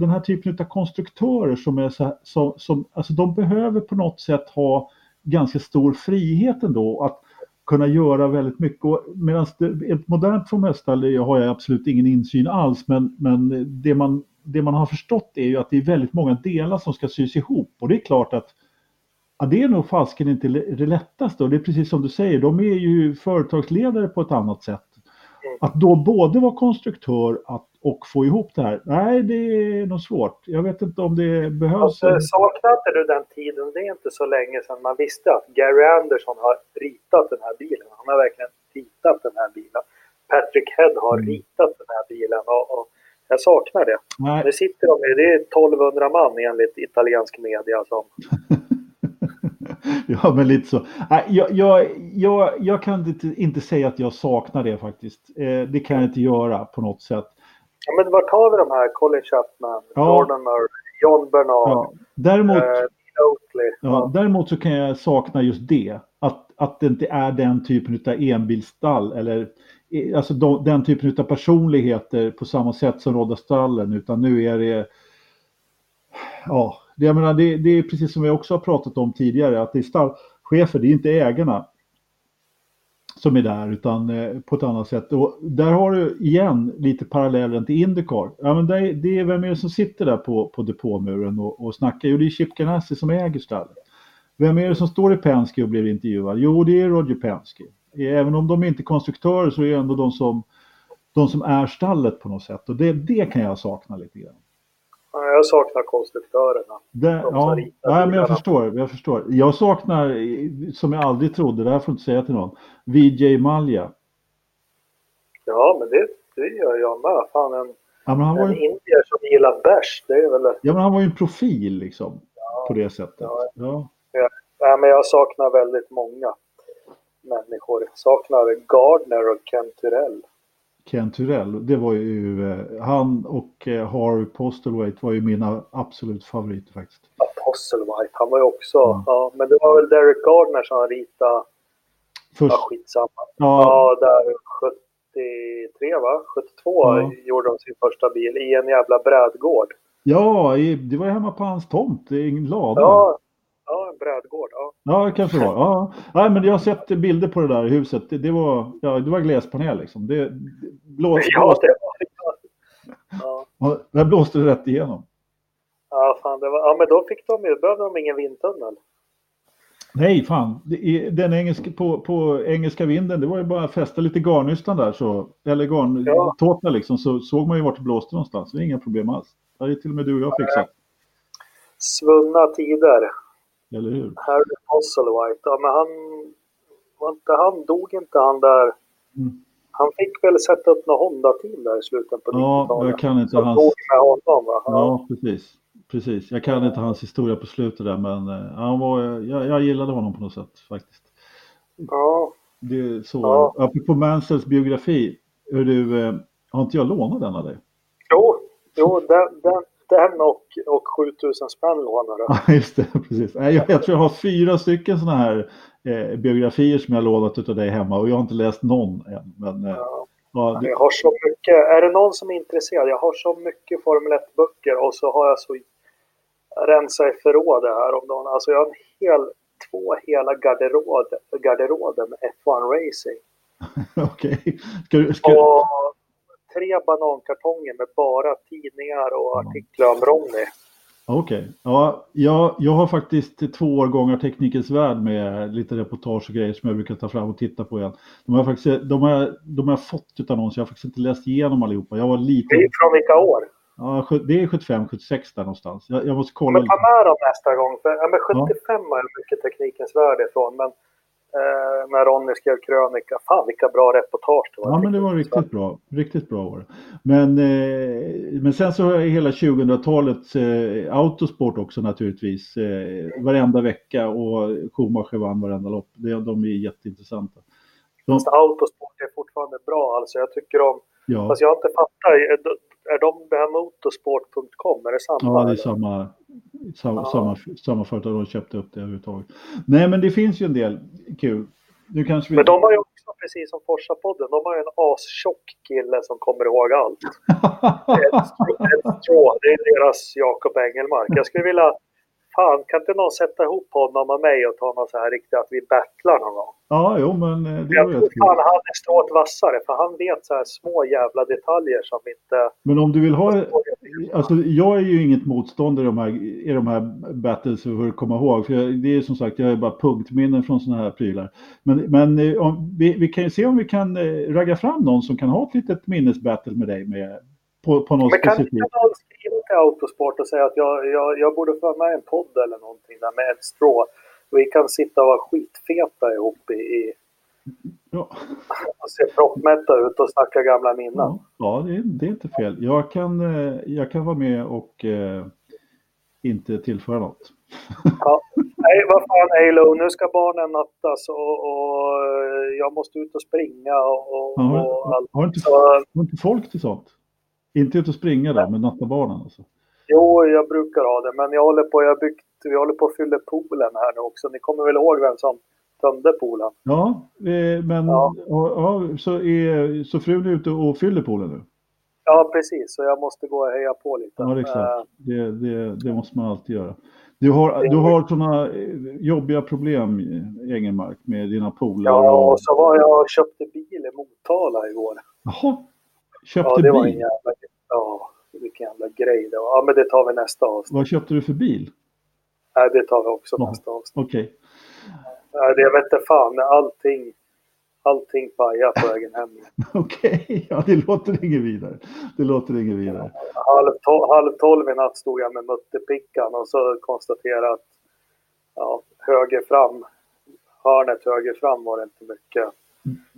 den här typen av konstruktörer som är så här, som, som, alltså de behöver på något sätt ha ganska stor frihet ändå att kunna göra väldigt mycket. Medan ett modernt formellstall har jag absolut ingen insyn alls men, men det, man, det man har förstått är ju att det är väldigt många delar som ska sys ihop och det är klart att Ja, det är nog fasken inte det lättaste och det är precis som du säger, de är ju företagsledare på ett annat sätt. Att då både vara konstruktör och få ihop det här, nej det är nog svårt. Jag vet inte om det behövs. Alltså, saknade du den tiden? Det är inte så länge sedan man visste att Gary Anderson har ritat den här bilen. Han har verkligen ritat den här bilen. Patrick Head har mm. ritat den här bilen och, och jag saknar det. Nej. Nu sitter de, det är 1200 man enligt italiensk media som (laughs) (laughs) ja, men lite så. Jag, jag, jag, jag kan inte, inte säga att jag saknar det faktiskt. Eh, det kan jag inte göra på något sätt. Ja, men vart har vi de här? Colin Chapman, ja. Gordon Murray, John Bernard, ja. däremot, eh, ja, däremot så kan jag sakna just det. Att, att det inte är den typen av enbilsstall eller eh, alltså de, den typen av personligheter på samma sätt som rådde stallen utan nu är det ja, det, jag menar, det, det, är precis som vi också har pratat om tidigare, att det är stallchefer, det är inte ägarna som är där, utan eh, på ett annat sätt. Och där har du igen lite parallellen till Indycar. Ja, men det, det är, vem är det som sitter där på, på depåmuren och, och snackar? Jo, det är Chip Ganassi som äger stallet. Vem är det som står i Penske och blir intervjuad? Jo, det är Roger Penske. Även om de är inte är konstruktörer så är det ändå de som, de som är stallet på något sätt. Och det, det kan jag sakna lite grann. Jag saknar konstruktörerna. Det, de ja, nej, men jag förstår, jag förstår. Jag saknar, som jag aldrig trodde, det här får inte säga till någon, VJ Malja. Ja, men det, det gör jag med. Fan, en, ja, han en var ju... indier som gillar bärs, det är väl... Ja, men han var ju en profil liksom, ja, på det sättet. Ja. Ja. Ja. men jag saknar väldigt många människor. Jag saknar Gardner och Ken Turell. Ken Turell, det var ju eh, han och eh, Harvey Postlewhite var ju mina absolut favoriter faktiskt. Ja, Postlewhite, han var ju också, ja. ja. men det var väl Derek Gardner som ritade, Först. ja skitsamma. Ja. ja, där 73 va? 72 ja. gjorde de sin första bil i en jävla brädgård. Ja, det var hemma på hans tomt, i en lada. Ja, Ja, en brädgård. Ja, ja det kanske var. Ja. Nej, men jag har sett bilder på det där huset. Det, det var, ja, det var gläspanel liksom. Det, det blåste, ja, det var ja. Där blåste det rätt igenom. Ja, fan, det var, ja, men då fick de ju, behövde de ingen vindtunnel. Nej, fan. Den engelska, på, på engelska vinden, det var ju bara att fästa lite garnnystan där, så, eller garntårta ja. liksom, så såg man ju vart det blåste någonstans. Det är inga problem alls. Det ju till och med du och jag fixat. Svunna tider. Eller hur? Harry Postlewhite, ja men han... Var inte han, dog inte han där? Mm. Han fick väl sätta upp något Honda-team där i slutet på 90-talet? Ja, jag kan inte hans... dog med honom va? Ja. precis. Precis. Jag kan inte hans historia på slutet där men uh, han var, jag, jag gillade honom på något sätt faktiskt. Ja. Det är så. Ja. Apropå Mansells biografi, hur du, uh, har inte jag lånat den av dig? Jo, jo den, den, den och, och 7000 spänn lånade Ja, (laughs) just det. Precis. Jag, jag tror jag har fyra stycken sådana här eh, biografier som jag lånat av dig hemma och jag har inte läst någon än. Men, eh, ja. Ja, det, Jag har så mycket, är det någon som är intresserad? Jag har så mycket Formel 1-böcker och så har jag så rensa i förrådet här om dagen. Alltså jag har en hel, två hela garderober, garderober med F1 Racing. (laughs) Okej. Ska, du- ska, Och tre banankartonger med bara tidningar och artiklar om Ronny. Okej. Ja, jag, jag har faktiskt två årgångar Teknikens Värld med lite reportage och grejer som jag brukar ta fram och titta på igen. De har jag, faktiskt, de har, de har fått utav någon så jag har faktiskt inte läst igenom allihopa. Jag var Det är från vilka år? Ja, det är 75, 76 där någonstans. Jag, jag måste kolla. Men ta lite. med dem nästa gång. För, ja, men 75 har jag mycket Teknikens Värld ifrån. Men eh, när Ronny skrev krönika, fan vilka bra reportage det var. Ja, men det var riktigt bra. Riktigt bra var det. Men, eh, men sen så hela 2000-talets eh, autosport också naturligtvis. Eh, varenda vecka och Schumacher vann varenda lopp. Det, de är jätteintressanta. De, Autosport är fortfarande bra alltså. Jag tycker om, ja, fast jag inte fattat. Är de, är de det här motorsport.com? Är det samma? ja, det är samma, samma, Ja. samma, samma företag. De köpte upp det överhuvudtaget. Nej, men det finns ju en del kul. Nu kanske vi... Men de har ju också, precis som Forsa-podden, de har ju en astjock kille som kommer ihåg allt. (laughs) Ett strå- ett strå, det är deras Jakob Engelmark. Jag skulle vilja, fan kan inte någon sätta ihop honom och mig och ta någon så här riktigt att vi battlar någon gång? Ja, jo, men eh, det Jag var tror fan han är strået vassare för han vet så här små jävla detaljer som inte... Men om du vill ha... Alltså, jag är ju inget motståndare i de här, i de här battles för att komma ihåg. För jag, det är som sagt, jag är bara punktminnen från sådana här prylar. Men, men eh, om, vi, vi kan ju se om vi kan eh, ragga fram någon som kan ha ett litet minnesbattle med dig med, på, på något kan specifikt. någon skriva till Autosport och säga att jag, jag, jag borde få med en podd eller någonting där med ett strå. Vi kan sitta och vara skitfeta ihop i, i Ja, och se proppmätta ut och snacka gamla minnen. ja, ja det, är, det är inte fel. Jag kan, eh, jag kan vara med och eh, inte tillföra något. Ja. Nej, vad fan Alo, nu ska barnen nattas och, och eh, jag måste ut och springa och, och, Ja, och har, allt. har, inte, har inte folk till sånt? Inte ut och springa då, men natta barnen alltså. jo, jag brukar ha det, men jag håller på, jag byggt, vi håller på att fylla poolen här nu också. Ni kommer väl ihåg vem som tömde poolen? Ja, eh, men Ja. ja. Så, är, så frun är ute och fyller poolen nu? Ja, precis. Så jag måste gå och heja på lite. Ja, det Eh. Det, det, det måste man alltid göra. Du har, du har sådana jobbiga problem, Engelmark, med dina polare? Ja, och så var jag och köpte bil i Motala igår. Jaha, köpte Ja, det var en jävla... Ja, vilken jävla grej det var. Ja, men det tar vi nästa avsnitt. Vad köpte du för bil? Nej, det tar vi också Ja. nästa avsnitt. Okej. Nej, det vet inte fan. Allting, allting pajar på vägen hem. (laughs) Okej, ja det låter inget vidare. Det låter inget vidare. Halv, to- halv tolv i natt stod jag med muttepickan och så konstaterade att ja, höger fram, hörnet höger fram var det inte mycket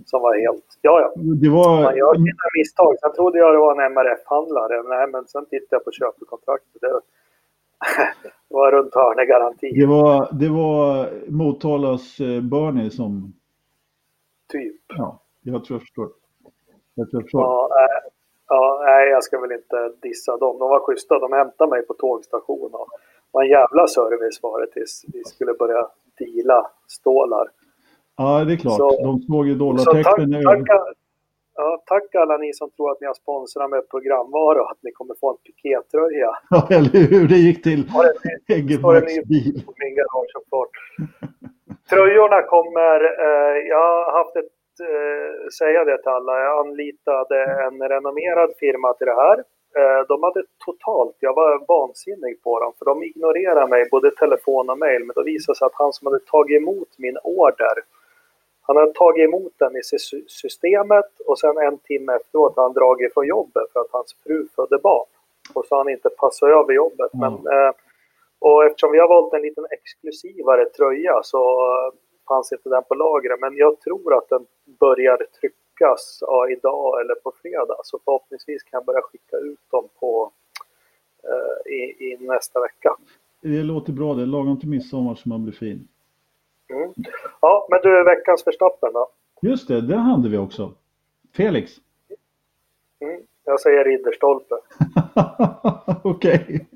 som var helt... Ja, ja. Det var... Man gör sina misstag. Sen trodde jag det var en MRF-handlare. Nej, men sen tittade jag på köpekontraktet. Det, (laughs) det var runt hörnet garanti. Det var, det var Motalas eh, Bernie som... Typ. Ja, jag tror jag förstår. Jag tror jag förstår. Ja, nej, ja, nej, jag ska väl inte dissa dem. De var schyssta. De hämtade mig på tågstationen. Det var en jävla service var det tills vi skulle börja deala stålar. Ja, det är klart. Så- De såg ju Så tack, dollartecknen. tack, ja, tack alla ni som tror att ni har sponsrat med programvara och att ni kommer få en pikétröja. (laughs) Ja, eller hur det gick till ny- bil. min garageuppfart. Tröjorna kommer, eh, jag har haft ett, eh, säga det till alla, jag anlitade en renommerad firma till det här. Eh, de hade totalt, jag var vansinnig på dem, för de ignorerade mig både telefon och mail, men då visade sig att han som hade tagit emot min order, han hade tagit emot den i sy- systemet och sen en timme efteråt hade han dragit från jobbet för att hans fru födde barn. Och så har han inte passat över jobbet. Mm. Men, eh, och eftersom vi har valt en liten exklusivare tröja så eh, fanns inte den på lagret. Men jag tror att den börjar tryckas ja, idag eller på fredag. Så förhoppningsvis kan jag börja skicka ut dem på, eh, i, i nästa vecka. Det låter bra det. Lagom till midsommar så man blir fin. Mm. Ja, men du, veckans Verstappen då? Just det, det hade vi också. Felix. Mm. Jag säger Ridderstolpe. (laughs) Okej.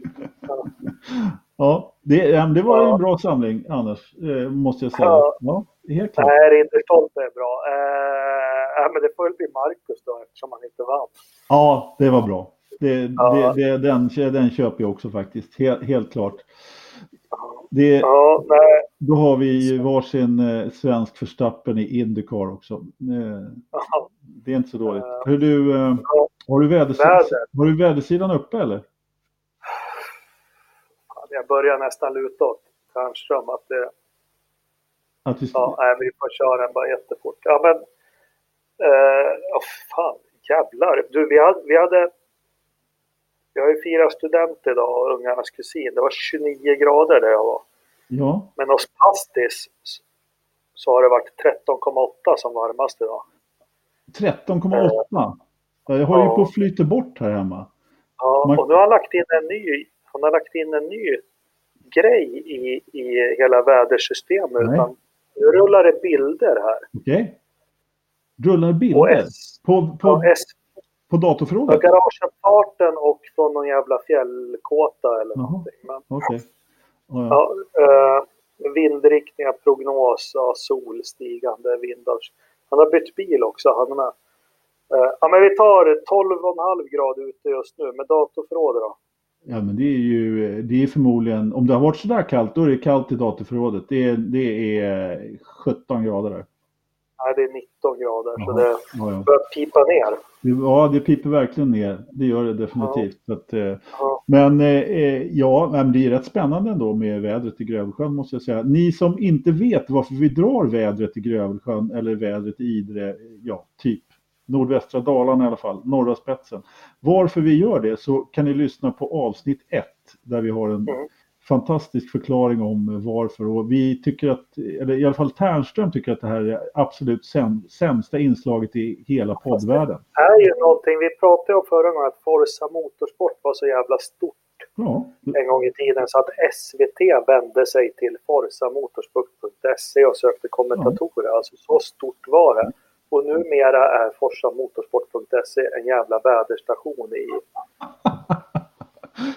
Ja, det, ja, men det var en bra samling annars, eh, måste jag säga. Ja. Ja, helt klart. Nej, Ridderstolpe är bra. Eh, men det får väl bli Marcus då eftersom han inte vann. Ja, det var bra. Det, Ja. det, det, den, den köper jag också faktiskt, helt, helt klart. Det, Ja, nej. då har vi varsin eh, svensk förstappen i Indycar också. Eh, Ja, det är inte så dåligt. Hur du, eh, Ja. har, du vädersidan, Väder. har du vädersidan uppe eller? jag börjar nästan luta åt Tärnström att det, Att vi, ja, nej, vi får köra den bara jättefort. Ja, men, eh, oh, fan, jävlar. Du, vi hade, vi hade, vi har ju firat student idag ungarnas kusin. Det var 29 grader där jag var. ja, Men hos Pastis så har det varit 13,8 som varmast idag. 13,8. Jag håller ju Ja. på att flyta bort här hemma. Ja, Man- och nu har han lagt in en ny, han har lagt in en ny grej i, i hela vädersystemet. Nej. Utan nu rullar det bilder här. Okej? Rullar Och bilder S, på, på, ja, S, på datorförrådet? garageuppfarten och från någon jävla fjällkåta eller Jaha. någonting. Men, Okej. Ja, ja. ja, eh, vindriktningar, prognos, ja, sol, stigande vindar. Han har bytt bil också, han med. Eh, ja, men vi tar 12,5 grader ute just nu med datorförrådet då. Ja, men det är ju det är förmodligen, om det har varit sådär kallt, då är det kallt i datorförrådet. Det är, det är 17 grader där. Nej, det är 19 grader så Jaha. det Ja, ja. börjar pipa ner. Ja, det piper verkligen ner. Det gör det definitivt. Så att, eh, Ja. men eh, ja, men det är rätt spännande ändå med vädret i Grövelsjön måste jag säga. Ni som inte vet varför vi drar vädret i Grövelsjön eller vädret i Idre, ja, typ nordvästra Dalarna i alla fall, norra spetsen. Varför vi gör det så kan ni lyssna på avsnitt 1 där vi har en Mm. Fantastisk förklaring om varför och vi tycker att, eller i alla fall Tärnström tycker att det här är absolut säm- sämsta inslaget i hela poddvärlden. Det är ju någonting, vi pratade om förra gången att Forza Motorsport var så jävla stort Ja, en gång i tiden så att SVT vände sig till forzamotorsport.se och sökte kommentatorer. Alltså så stort var det. Och numera är forzamotorsport.se en jävla väderstation i... (laughs)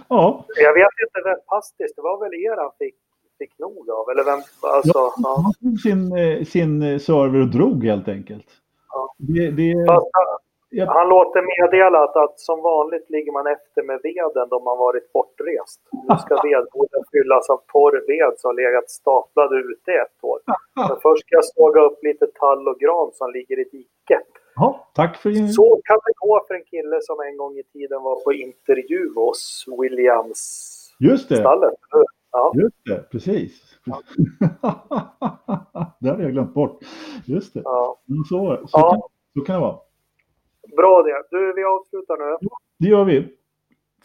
ja, Jag vet inte vem Pastis, det var väl er han fick, fick nog av? Eller vem, alltså... Ja. han tog sin, eh, sin eh, server och drog helt enkelt. Ja. Det, det, Fast han, Ja. han låter meddela att, att som vanligt ligger man efter med veden då man varit bortrest. Nu ska (laughs) vedboden fyllas av torr ved som legat staplad ute ett år. (laughs) Men först ska jag såga upp lite tall och gran som ligger i diket. Ja, tack för din... Så kan det gå för en kille som en gång i tiden var på intervju hos Williams-stallet. Just det, Ja. just det, precis. (laughs) det hade jag glömt bort. Just det. Ja. Så, så, Ja. kan, så kan det vara. Bra det. Du, vi avslutar nu. Det gör vi.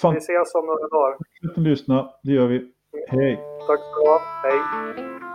Fan, Vi ses om några dagar. fortsätt lyssna. Det gör vi. Hej. Tack ska du ha. Hej.